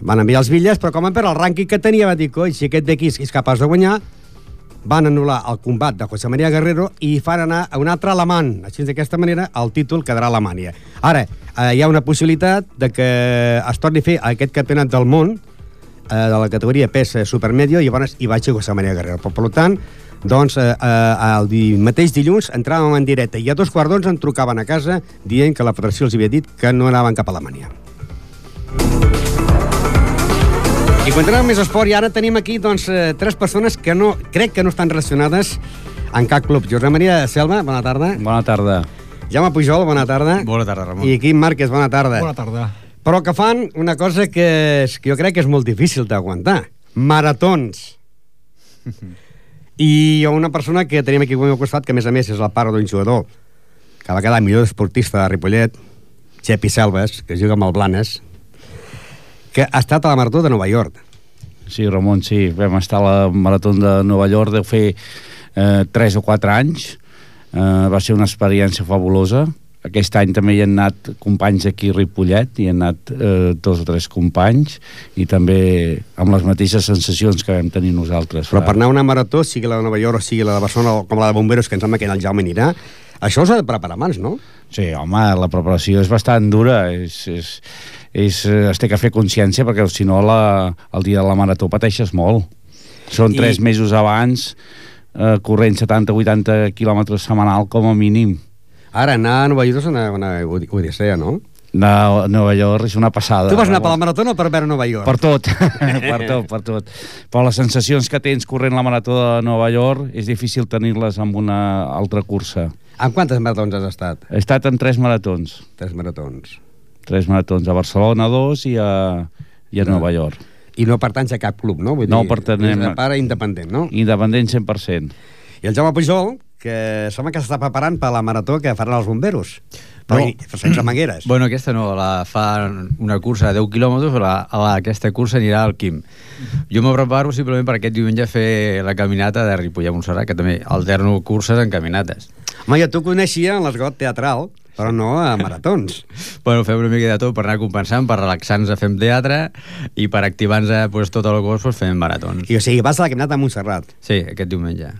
Van enviar els bitlles, però com per el rànquing que tenia, va dir, coi, si aquest d'aquí és capaç de guanyar, van anul·lar el combat de José María Guerrero i fan anar a un altre alemany. Així, d'aquesta manera, el títol quedarà a Alemanya. Ara, eh, hi ha una possibilitat de que es torni a fer aquest campionat del món eh, de la categoria pes eh, supermedio i llavors hi vagi José María Guerrero. Per, per tant, doncs, eh, eh, el di mateix dilluns entràvem en directe i a dos quarts d'onze em trucaven a casa dient que la federació els havia dit que no anaven cap a Alemanya. I continuem amb més esport i ara tenim aquí doncs, eh, tres persones que no, crec que no estan relacionades en cap club. Josep Maria Selva, bona tarda. Bona tarda. Jaume Pujol, bona tarda. Bona tarda, Ramon. I Quim Márquez, bona tarda. Bona tarda. Però que fan una cosa que, és, que jo crec que és molt difícil d'aguantar. Maratons. I hi ha una persona que tenim aquí al meu costat, que a més a més és el pare d'un jugador que va quedar millor esportista de Ripollet, Xepi Selves, que juga amb el Blanes, que ha estat a la Marató de Nova York. Sí, Ramon, sí. Vam estar a la Marató de Nova York, deu fer eh, 3 o 4 anys. Eh, va ser una experiència fabulosa. Aquest any també hi han anat companys aquí a Ripollet, hi han anat eh, dos o tres companys, i també amb les mateixes sensacions que vam tenir nosaltres. Però per anar a una marató, sigui la de Nova York o sigui la de Barcelona o com la de Bomberos, que em sembla que el Jaume anirà, això s'ha de preparar abans, no? Sí, home, la preparació és bastant dura, és, és, és, eh, es té que fer consciència perquè si no la, el dia de la marató pateixes molt. Són I- tres mesos abans, eh, corrent 70-80 quilòmetres setmanal com a mínim. Ara, anar a Nova York és una, una od- odissea, no? A Nova York és una passada. Tu vas anar per la marató o per veure Nova York? Per tot, per tot, per tot. Però les sensacions que tens corrent la marató de Nova York és difícil tenir-les amb una altra cursa. En quantes maratons has estat? He estat en tres maratons. Tres maratons. Tres maratons, a Barcelona dos i a, i a Nova York. I no pertanys a cap club, no? Vull No dir, pertanem- és de pare independent, no? Independent 100%. I el Jaume Pujol, que sembla que s'està preparant per la marató que faran els bomberos. Però No. no. sense mangueres. Bueno, aquesta no, la fa una cursa de 10 quilòmetres, però la, aquesta cursa anirà al Quim. Jo me preparo simplement per aquest diumenge fer la caminata de Ripollet a Montserrat, que també alterno curses en caminates. Home, jo t'ho coneixia en l'esgot teatral, però no a maratons. Bueno, fem una mica de tot per anar compensant, per relaxar-nos fem teatre i per activar-nos pues, tot el cos pues, fem maratons. I o sigui, vas a la caminata a Montserrat. Sí, aquest diumenge.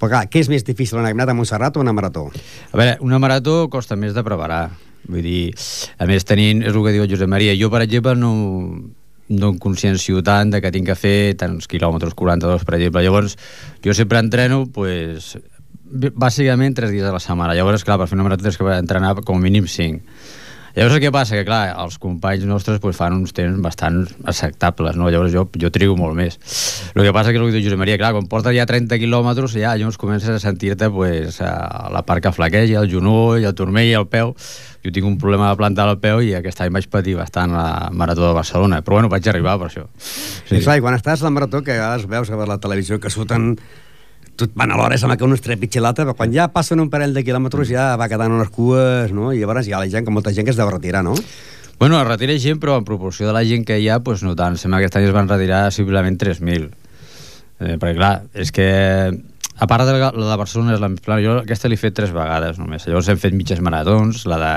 Però clar, què és més difícil, una caminata a Montserrat o una marató? A veure, una marató costa més de preparar. Vull dir, a més tenint, és el que diu Josep Maria, jo, per exemple, no, no em consciencio tant de que tinc que fer tants quilòmetres, 42, per exemple. Llavors, jo sempre entreno, pues, bàsicament tres dies a la setmana. Llavors, clar, per fer una marató tens que entrenar com a mínim 5. Llavors que passa? Que clar, els companys nostres pues, fan uns temps bastant acceptables, no? Llavors jo, jo trigo molt més. El que passa que és el que diu Josep Maria, clar, quan portes ja 30 quilòmetres ja llavors comences a sentir-te pues, a la part que flaqueja, el genoll, el turmell el peu. Jo tinc un problema de plantar el peu i aquest any vaig patir bastant la Marató de Barcelona, però bueno, vaig arribar per això. Sí. I clar, i quan estàs a la marató, que a vegades veus a la televisió que surten tot van a l'hora, sembla que un es trepitja l'altre, però quan ja passen un parell de quilòmetres ja va quedant unes cues, no? I llavors hi ha la gent, que molta gent que es deu retirar, no? Bueno, es retira gent, però en proporció de la gent que hi ha, pues no tant. Sembla que aquest any es van retirar simplement 3.000. Eh, perquè, clar, és que a part de la, de Barcelona és la plana, jo aquesta l'he fet tres vegades només. Llavors hem fet mitges maratons, la de,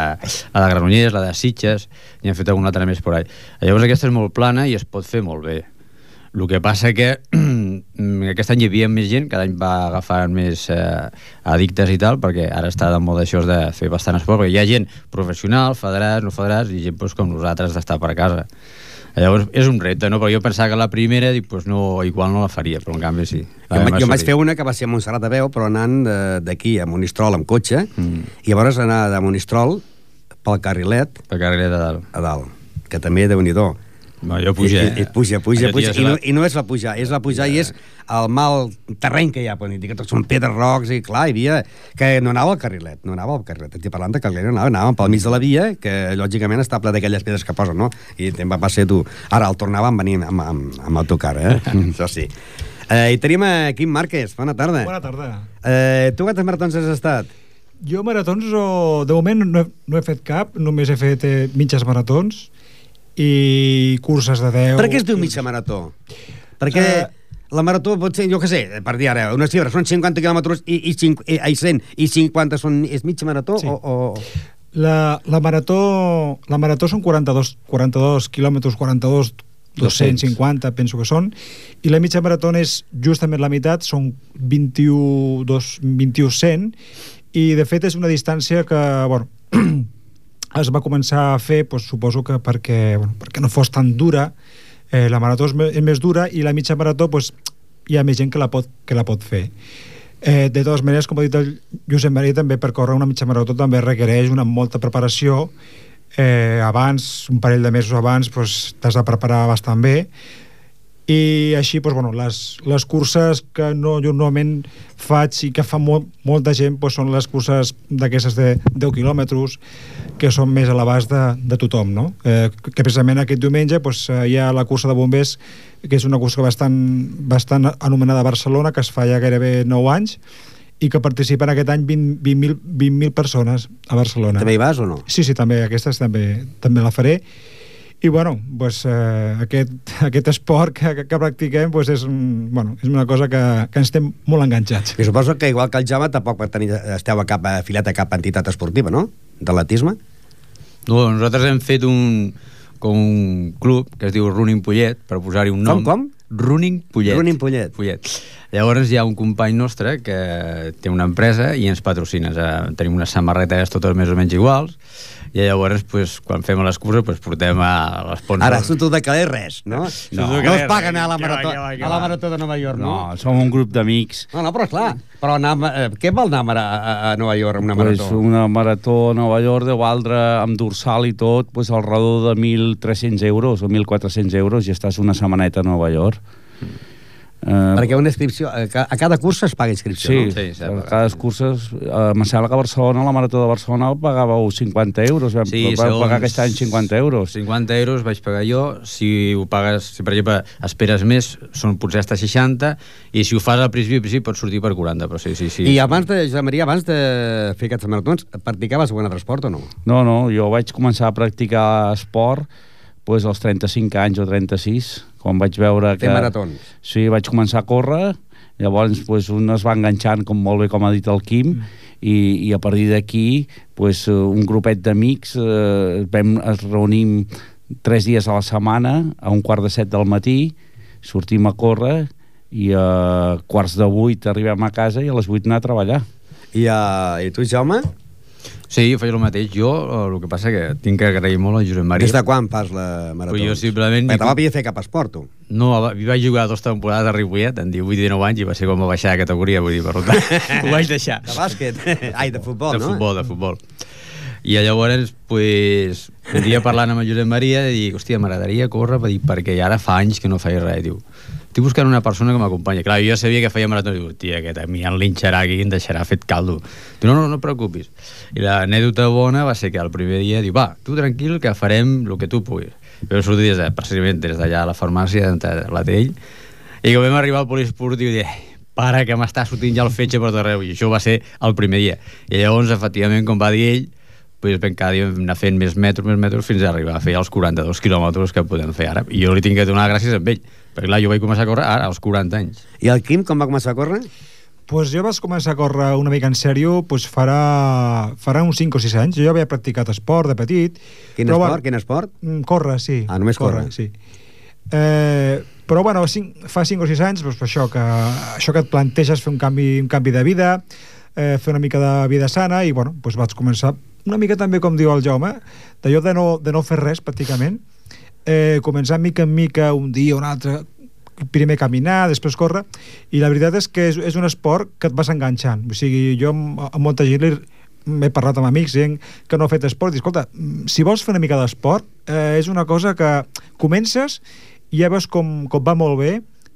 la de Granollers, la de Sitges, i hem fet alguna altra més por ahí. Llavors aquesta és molt plana i es pot fer molt bé. El que passa que aquest any hi havia més gent, cada any va agafar més eh, addictes i tal, perquè ara està de moda això de fer bastant esport, perquè hi ha gent professional, federats, no federats, i gent pues, com nosaltres d'estar per casa. Llavors, és un repte, no? Però jo pensava que la primera, dic, pues no, igual no la faria, però en canvi sí. Jo, jo, jo vaig fer una que va ser a Montserrat de Veu, però anant d'aquí a Monistrol amb cotxe, mm. i llavors anar de Monistrol pel carrilet... Pel carrilet a dalt. A dalt, que també, déu nhi no, jo puja, I, i, puja, puja, puja. I, no, I no és la pujar, és la pujar i és el mal terreny que hi ha, dir que tots són pedres rocs i clar, hi havia... que no anava al carrilet, no anava al carrilet, estic parlant de carrilet, no anava, anàvem pel mig de la via, que lògicament està ple d'aquelles pedres que posen, no? I te'n va ser tu. Ara el tornàvem venint amb, amb, amb autocar, eh? Això sí. Eh, I tenim a Quim Márquez, bona tarda. Bona tarda. Eh, tu quantes maratons has estat? Jo maratons, o... de moment no he, no he fet cap, només he fet eh, mitges maratons, i curses de 10... Per què es diu mitja marató? Perquè uh, la marató pot ser, jo què sé, per dir ara, una xifra, són 50 quilòmetres i, i, 5, i, i 100 i 50 són, és mitja marató sí. o, o... La, la, marató, la marató són 42, 42 quilòmetres, 42 250, penso que són, i la mitja marató és justament la meitat, són 21, 2, 21 100, i de fet és una distància que, bueno, es va començar a fer, doncs, suposo que perquè, bueno, perquè no fos tan dura, eh, la marató és més dura i la mitja marató doncs, hi ha més gent que la pot, que la pot fer. Eh, de totes maneres, com ha dit el Josep Maria, també per córrer una mitja marató també requereix una molta preparació. Eh, abans, un parell de mesos abans, doncs, t'has de preparar bastant bé i així doncs, bueno, les, les curses que no, jo normalment faig i que fa molt, molta gent doncs, són les curses d'aquestes de 10 quilòmetres que són més a l'abast de, de tothom no? eh, que precisament aquest diumenge doncs, eh, hi ha la cursa de bombers que és una cursa bastant, bastant anomenada a Barcelona que es fa ja gairebé 9 anys i que participen aquest any 20.000 20 20 persones a Barcelona. També hi vas o no? Sí, sí, també, aquestes també, també la faré i bueno, pues, eh, aquest, aquest esport que, que, que practiquem pues, és, un, bueno, és una cosa que, que ens estem molt enganxats. I suposo que igual que el Java tampoc tenir, esteu a cap, afilat a cap entitat esportiva, no? D'atletisme? No, nosaltres hem fet un, com un club que es diu Running Pollet, per posar-hi un nom. Com, com? Running Pollet. Running Pollet. Pollet. Llavors hi ha un company nostre que té una empresa i ens patrocina. Tenim unes samarretes totes més o menys iguals i llavors, pues, quan fem les curses, pues, portem a l'esponsor. Ara, tu de caler res, no? No, no, no es paguen a la, marató, va, a la marató de Nova York, no? No, som un grup d'amics. No, no, però clar, però anar, eh, què vol anar a, a, a Nova York, una marató? Pues una marató a Nova York deu valdre amb dorsal i tot, pues, al redor de 1.300 euros o 1.400 euros i estàs una setmaneta a Nova York. Uh, Perquè una inscripció, a cada cursa es paga inscripció, sí, no? Sí, sí, a cada curses, uh, em sembla que a Barcelona, la Marató de Barcelona pagàveu 50 euros, vam, sí, vam pagar aquest any 50 euros. 50 euros vaig pagar jo, si ho pagues, si per exemple esperes més, són potser hasta 60, i si ho fas al principi, sí, pots sortir per 40, però sí, sí, sí. I abans de, Josep Maria, abans de fer aquests maratons, practicaves algun altre esport o no? No, no, jo vaig començar a practicar esport pues, als 35 anys o 36, quan vaig veure que... Fer maratons. Sí, vaig començar a córrer, llavors pues, un es va enganxant, com molt bé com ha dit el Quim, mm. i, i a partir d'aquí pues, un grupet d'amics eh, vam, es reunim tres dies a la setmana, a un quart de set del matí, sortim a córrer i a quarts de vuit arribem a casa i a les vuit anar a treballar. I, uh, i tu, Jaume? Sí, jo faig el mateix. Jo, eh, el que passa que tinc que agrair molt a Josep Maria. Des de quan fas la marató? jo simplement... Perquè te va fer cap esport, tu. No, vaig jugar dues temporades a Ripollet, en 18 i 19 anys, i va ser com va baixar de categoria, vull dir, per tant, ho vaig deixar. De bàsquet? Ai, de futbol, de no? De futbol, de futbol. I llavors, pues, un dia parlant amb el Josep Maria, dic, hòstia, m'agradaria córrer, per dir, perquè ara fa anys que no feia res. Diu, estic buscant una persona que m'acompanyi. Clar, jo sabia que feia marató. Diu, tia, aquest a mi em linxarà aquí i em deixarà fet caldo. Diu, no, no, no et preocupis. I l'anèdota bona va ser que el primer dia diu, va, tu tranquil, que farem el que tu puguis. Jo sortir des de, precisament des d'allà a la farmàcia, de la Tell, i que vam arribar al poliesportiu i dir, para, que m'està sortint ja el fetge per tot arreu. I això va ser el primer dia. I llavors, efectivament, com va dir ell, pues vam cada dia anar fent més metros, més metros, fins a arribar a fer els 42 quilòmetres que podem fer ara. I jo li tinc que donar gràcies a ell, perquè clar, jo vaig començar a córrer ara, als 40 anys. I el Quim, com va començar a córrer? Pues jo vaig començar a córrer una mica en sèrio pues farà, farà uns 5 o 6 anys. Jo ja havia practicat esport de petit. Quin però, esport? Quin esport? Mm, Córrer, sí. Ah, només córrer. sí. Eh, però bueno, cinc, fa 5 o 6 anys doncs, per això, que, això que et planteges fer un canvi, un canvi de vida eh, fer una mica de vida sana i bueno, doncs vaig començar una mica també com diu el Jaume d'allò de, no, de no fer res pràcticament eh, començar mica en mica un dia o un altre primer caminar, després córrer i la veritat és que és, és un esport que et vas enganxant, o sigui, jo amb, molta gent li, parlat amb amics gent que no ha fet esport, i escolta si vols fer una mica d'esport, eh, és una cosa que comences i ja veus com, com va molt bé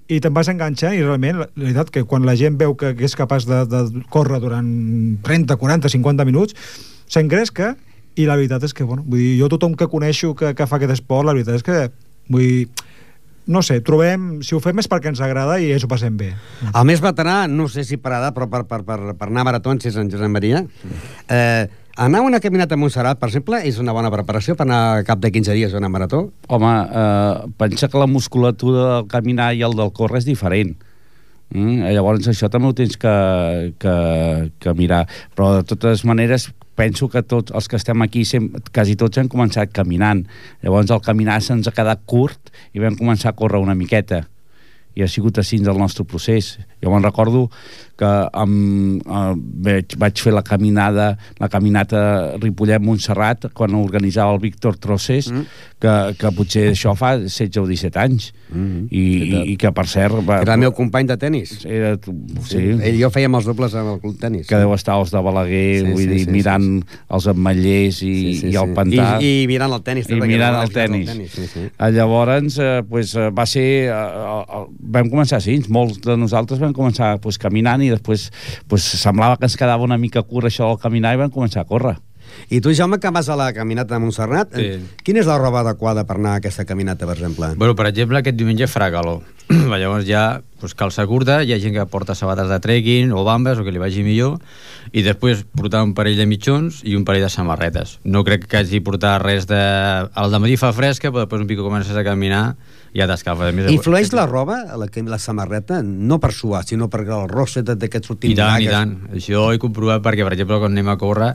i te'n vas enganxant i realment la, la veritat que quan la gent veu que, que és capaç de, de córrer durant 30, 40, 50 minuts s'engresca i la veritat és que, bueno, vull dir, jo tothom que coneixo que, que fa aquest esport, la veritat és que vull dir, no sé, trobem, si ho fem és perquè ens agrada i ens ho passem bé. El més veterà, no sé si per edat, però per, per, per, per anar a maratons és en Josep Maria. Eh, anar a una caminata a Montserrat, per exemple, és una bona preparació per anar a cap de 15 dies a una marató? Home, eh, pensa que la musculatura del caminar i el del córrer és diferent. Mm? Llavors això també ho tens que, que, que mirar. Però de totes maneres penso que tots els que estem aquí, sem, quasi tots hem començat caminant. Llavors el caminar se'ns ha quedat curt i vam començar a córrer una miqueta i ha sigut així del nostre procés. Jo me'n recordo que amb, eh, vaig, vaig fer la caminada, la caminata Ripollet-Montserrat quan organitzava el Víctor Trosses, mm. que, que potser això fa 16 o 17 anys. Mm. I, i, I que, per cert... Va, Era el meu company de tennis. Era, sí. sí. Ell i jo fèiem els dobles amb el club tennis. Que deu estar els de Balaguer, sí, vull sí, dir, sí, mirant sí, els ametllers i, sí, sí, i el pantà. I, I mirant el tennis. I mirant el tenis. El tenis. Sí, sí. Llavors, eh, pues, va ser... Eh, eh, vam començar així, molts de nosaltres vam començar pues, caminant i després pues, semblava que ens quedava una mica curt això del caminar i vam començar a córrer. I tu, Jaume, que vas a la caminata de Montserrat, sí. quina és la roba adequada per anar a aquesta caminata, per exemple? Bueno, per exemple, aquest diumenge farà calor. Llavors ja pues, calça curta, hi ha gent que porta sabates de trekking o bambes o que li vagi millor i després portar un parell de mitjons i un parell de samarretes. No crec que hagi portar res de... El de matí fa fresca, però després un pico comences a caminar ja t'escalfa. Influeix la roba, la, la samarreta, no per suar, sinó perquè el rosset d'aquests últims... I tant, i tant. Això ho he comprovat perquè, per exemple, quan anem a córrer,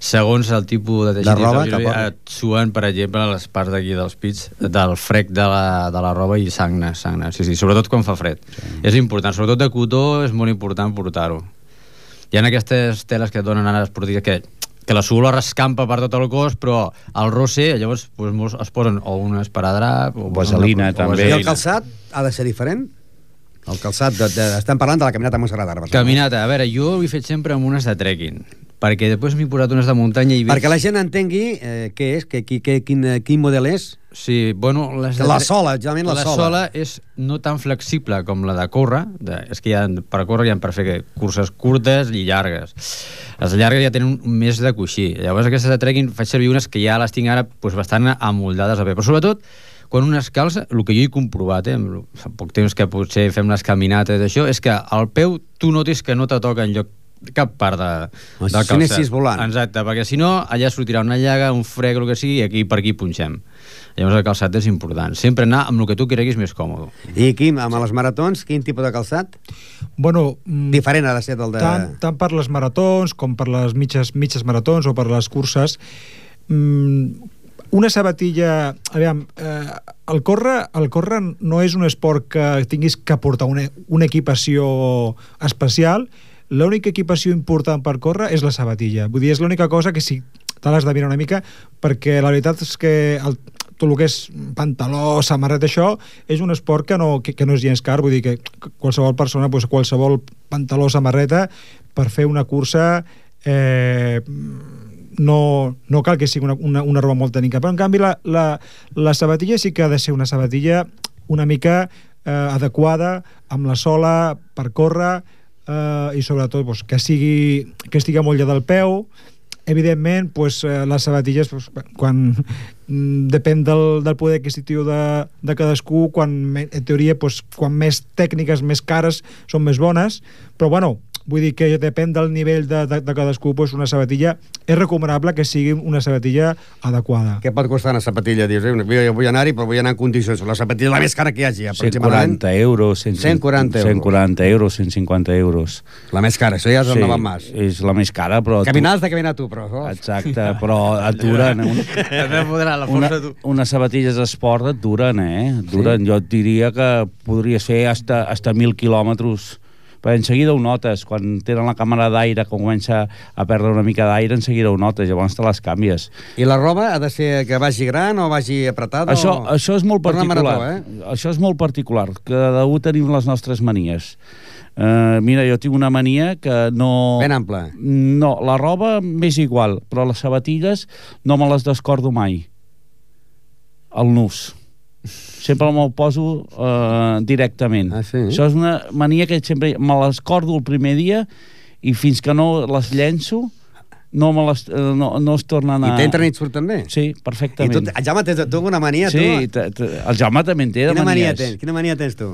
segons el tipus de teixit de roba, que et suen, per exemple, les parts d'aquí dels pits, del frec de la, de la roba i sagna, sagna. Sí, sí, sobretot quan fa fred. Sí. És important, sobretot de cotó és molt important portar-ho. Hi ha aquestes teles que donen ara esportives que que la suor rescampa per tot el cos, però el rosse, llavors pues, molts es posen o un esparadrap... O vaselina, una, també. I el calçat ha de ser diferent? El calçat, de, de, estem parlant de la caminata a Montserrat ara. Caminata, a veure, jo ho he fet sempre amb unes de trekking perquè després m'he posat unes de muntanya i... Perquè la gent entengui eh, què és, que, que, que, quin, quin model és. Sí, bueno... Les de... La sola, generalment la, la sola. La sola és no tan flexible com la de córrer, de, és que hi ha, per córrer hi ha per fer que, curses curtes i llargues. Les llargues ja tenen més de coixí. Llavors aquestes de trekking faig servir unes que ja les tinc ara pues, bastant amoldades a bé. Però sobretot, quan un es calça, el que jo he comprovat, eh, fa poc temps que potser fem les caminates d'això, és que al peu tu notis que no te toca en lloc cap part de, del calçat. Volant. Exacte, perquè si no, allà sortirà una llaga, un frec, el que sigui, i aquí per aquí punxem. Llavors el calçat és important. Sempre anar amb el que tu creguis més còmode. I Quim, amb les maratons, quin tipus de calçat? Bueno... Mm, Diferent ha de ser del de... Tant, tant per les maratons com per les mitges, mitges maratons o per les curses, mm, una sabatilla... Aviam, eh, el córrer, el córrer no és un esport que tinguis que portar una, una equipació especial, l'única equipació important per córrer és la sabatilla. Vull dir, és l'única cosa que si te l'has de mirar una mica, perquè la veritat és que el, tot el que és pantaló, samarreta, això, és un esport que no, que, que no és gens car, vull dir que qualsevol persona, doncs, qualsevol pantaló, samarreta, per fer una cursa eh, no, no cal que sigui una, una, una roba molt tècnica, però en canvi la, la, la sabatilla sí que ha de ser una sabatilla una mica eh, adequada, amb la sola per córrer eh, i sobretot pues, que, sigui, que estigui molt del peu, evidentment pues, eh, les sabatilles pues, quan mm, depèn del, del poder adquisitiu de, de cadascú quan, en teoria pues, quan més tècniques, més cares són més bones, però bueno vull dir que depèn del nivell de, de, de cadascú pues, una sabatilla és recomanable que sigui una sabatilla adequada Què pot costar una sapatilla? Dius, eh, jo vull anar-hi, però vull anar en condicions. La sapatilla la més cara que hi hagi, aproximadament. 140 euros, 140 euros. 140 euros, 150 euros. La més cara, això ja és el no van mas. és la més cara, però... Caminar has de caminar tu, però... Oh. Exacte, però et duren. Un, També podrà la una, força tu. unes sabatilles d'esport et duren, eh? Duren. Jo et diria que podries fer hasta, hasta 1.000 quilòmetres però en seguida ho notes, quan tenen la càmera d'aire, quan comença a perdre una mica d'aire, en seguida ho notes, llavors te les canvies. I la roba ha de ser que vagi gran o vagi apretada? Això, o... això és molt particular. marató, eh? Això és molt particular. Cada un tenim les nostres manies. Uh, mira, jo tinc una mania que no... Ben ample. No, la roba m'és igual, però les sabatilles no me les descordo mai. El nus. Sempre me'l poso uh, directament. Ah, sí? Això és una mania que sempre me les cordo el primer dia i fins que no les llenço no, me les, eh, no, no es tornen a... I t'entren i et surten bé? Sí, I perfectament. tu, el Jaume, tens tu una mania, Sí, tu? t- t- el Jaume també en té de Quina mania manies. tens? Quina mania tens tu?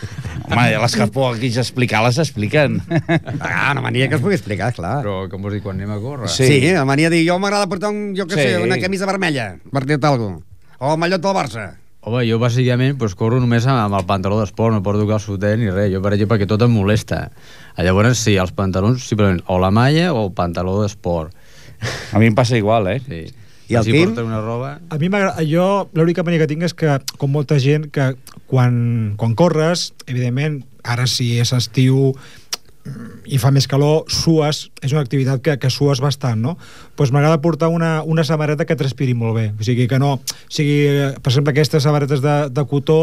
Home, les que puc aquí explicar, les expliquen. Ah, una mania que es pugui explicar, clar. Però, com vols dir, quan anem a córrer? Sí, sí la mania de dir, jo m'agrada portar un, jo què Sí. sé, una camisa vermella, per dir-te alguna cosa. O el mallot del Barça. Home, jo bàsicament pues, corro només amb, el pantaló d'esport, no porto cap sotet ni res. Jo, per exemple, perquè tot em molesta. Llavors, sí, els pantalons, simplement, o la malla o el pantaló d'esport. A mi em passa igual, eh? Sí. I el si Quim? porta una roba... A mi m'agrada... Jo, l'única mania que tinc és que, com molta gent, que quan, quan corres, evidentment, ara si és estiu i fa més calor, sues, és una activitat que, que sues bastant, no? Doncs pues m'agrada portar una, una samarreta que transpiri molt bé. O sigui, que no... O sigui, per exemple, aquestes samarretes de, de cotó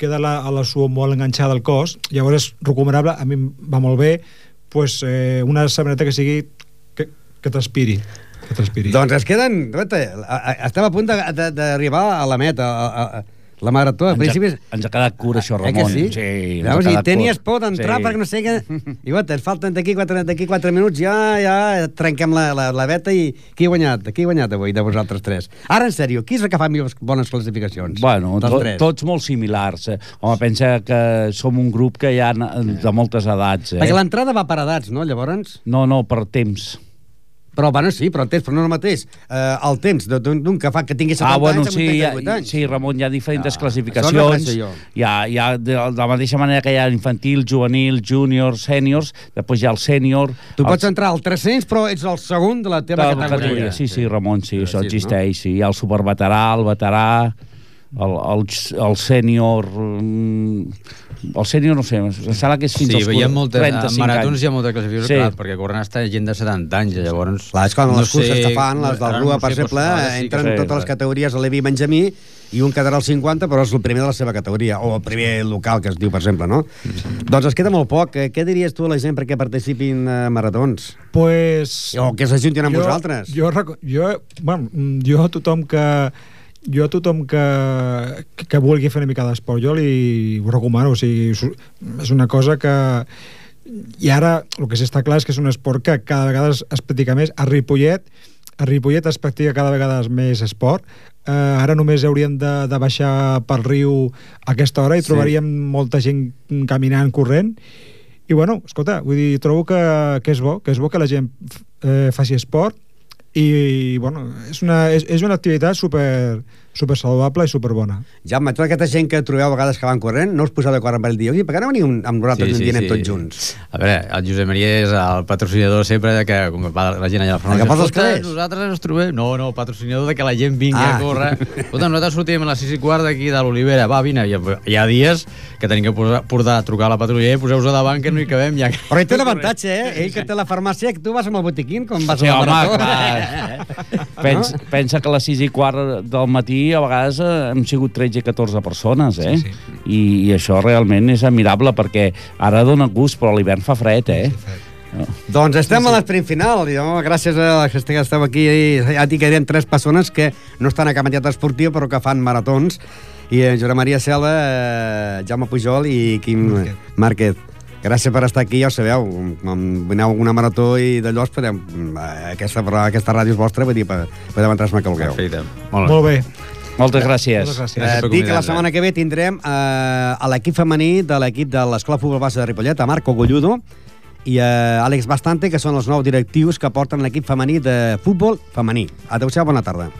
queda la, a la suor molt enganxada al cos, llavors és recomanable, a mi va molt bé, pues, eh, una samarreta que sigui que, que transpiri que transpiri. Doncs es queden... Estem a punt d'arribar a la meta, a, a la marató. Al principi... ens ha quedat curt, això, Eh que Ramon. sí? sí Veus? ha I tenies curt. por d'entrar Sí. perquè no sé què... I guaita, ens falten d'aquí 4, d'aquí 4 minuts, ja, ja trenquem la, la, la veta i qui ha guanyat? Qui ha guanyat avui de vosaltres tres? Ara, en sèrio, qui és el que fa millors bones classificacions? Bueno, to, tres. tots molt similars. eh? Home, pensa que som un grup que hi ha de moltes edats. Eh? Perquè l'entrada va per edats, no, llavors? No, no, per temps. Però, bueno, sí, però el temps, però no el mateix. Eh, el temps d'un que fa que tingui 70 Ah, bueno, anys amb sí, 88 anys. sí, Ramon, hi ha diferents Ah, això classificacions. no. Hi ha, hi ha de, de la mateixa manera que hi ha infantil, juvenil, júnior, sèniors, després hi ha el sènior... Tu el- pots entrar al 300, però ets el segon de la teva de categoria. Sí, sí, Ramon, sí, això Sí, no? existeix. Sí. Hi ha el superveterà, el veterà, el, el, el sènior... mm, El sènior no sé, em sembla que és fins sí, als hi ha moltes, 35 en maratons anys. hi ha molta classificació, Sí. sí. clar, perquè corrent està gent de 70 anys, llavors... Clar, és com les curses sé, que fan, les del Rua, no per sé, exemple, sí entren sé, totes les categories a Levi i Benjamí i un quedarà al 50, però és el primer de la seva categoria, o el primer local, que es diu, per exemple, no? Doncs es queda molt poc. Eh, Què diries tu a la gent perquè participin a maratons? Pues... O que s'ajuntin amb vosaltres? Jo, jo, bueno, jo a tothom que jo a tothom que, que, vulgui fer una mica d'esport, jo li ho recomano, o sigui, és- és una cosa que i ara el que sí està clar és que és un esport que cada vegada es, es practica més. A Ripollet, a Ripollet es practica cada vegada més esport. Eh, ara només hauríem de, de baixar pel riu a aquesta hora i Sí. trobaríem molta gent caminant, corrent, i bueno, escolta, vull dir, trobo que, que és bo, que és bo que la gent eh, faci esport i, bueno, és una, és, és una activitat super, super saludable i super bona. Jaume, tota aquesta gent que trobeu a vegades que van corrent, no us poseu d'acord amb el dia, "Oi, per què no veniu amb nosaltres sí, sí, anem tots junts? A veure, el Josep Maria és el patrocinador sempre de que com va la gent allà al front. Que posa els "Escolta, calés?" Nosaltres ens trobem... No, no, patrocinador de que la gent vingui Ah. a córrer. Escolta, nosaltres sortim a les 6 i quart d'aquí de l'Olivera. Va, vine. Hi ha, hi ha dies que tenim que posar, portar, trucar a la patrulla i poseu-vos a davant que no hi cabem. Ja... Però ell té l'avantatge, eh? Ell que té la farmàcia, que tu vas amb el botiquín com vas Sí, a la home, marató. clar. Pensa, pensa que a les 6 i quart del matí a vegades hem sigut 13 i 14 persones, eh? Sí, sí. I, I això realment és admirable perquè ara dona gust, però l'hivern fa fred, eh? Sí, Doncs estem a l'esprint final. I, home, gràcies a que esteu- aquí. Ja t'hi queden tres persones que no estan a campanyat esportiu, però que fan maratons. I eh, Josep Maria Cela, eh, Jaume Pujol i Quim Márquez. Gràcies per estar aquí, ja ho sabeu, quan veneu a alguna marató i d'allò, podeu, eh, aquesta, aquesta ràdio és vostra, vull dir, podeu entrar-me que vulgueu. Perfecte. Molt bé. Moltes gràcies. Moltes gràcies. Eh, dic que la setmana que ve tindrem eh, a l'equip femení de l'equip de l'Escola Futbol Base de Ripollet, a Marco Golludo i a Àlex Bastante, que són els nous directius que porten l'equip femení de futbol femení. Adéu-siau, bona tarda.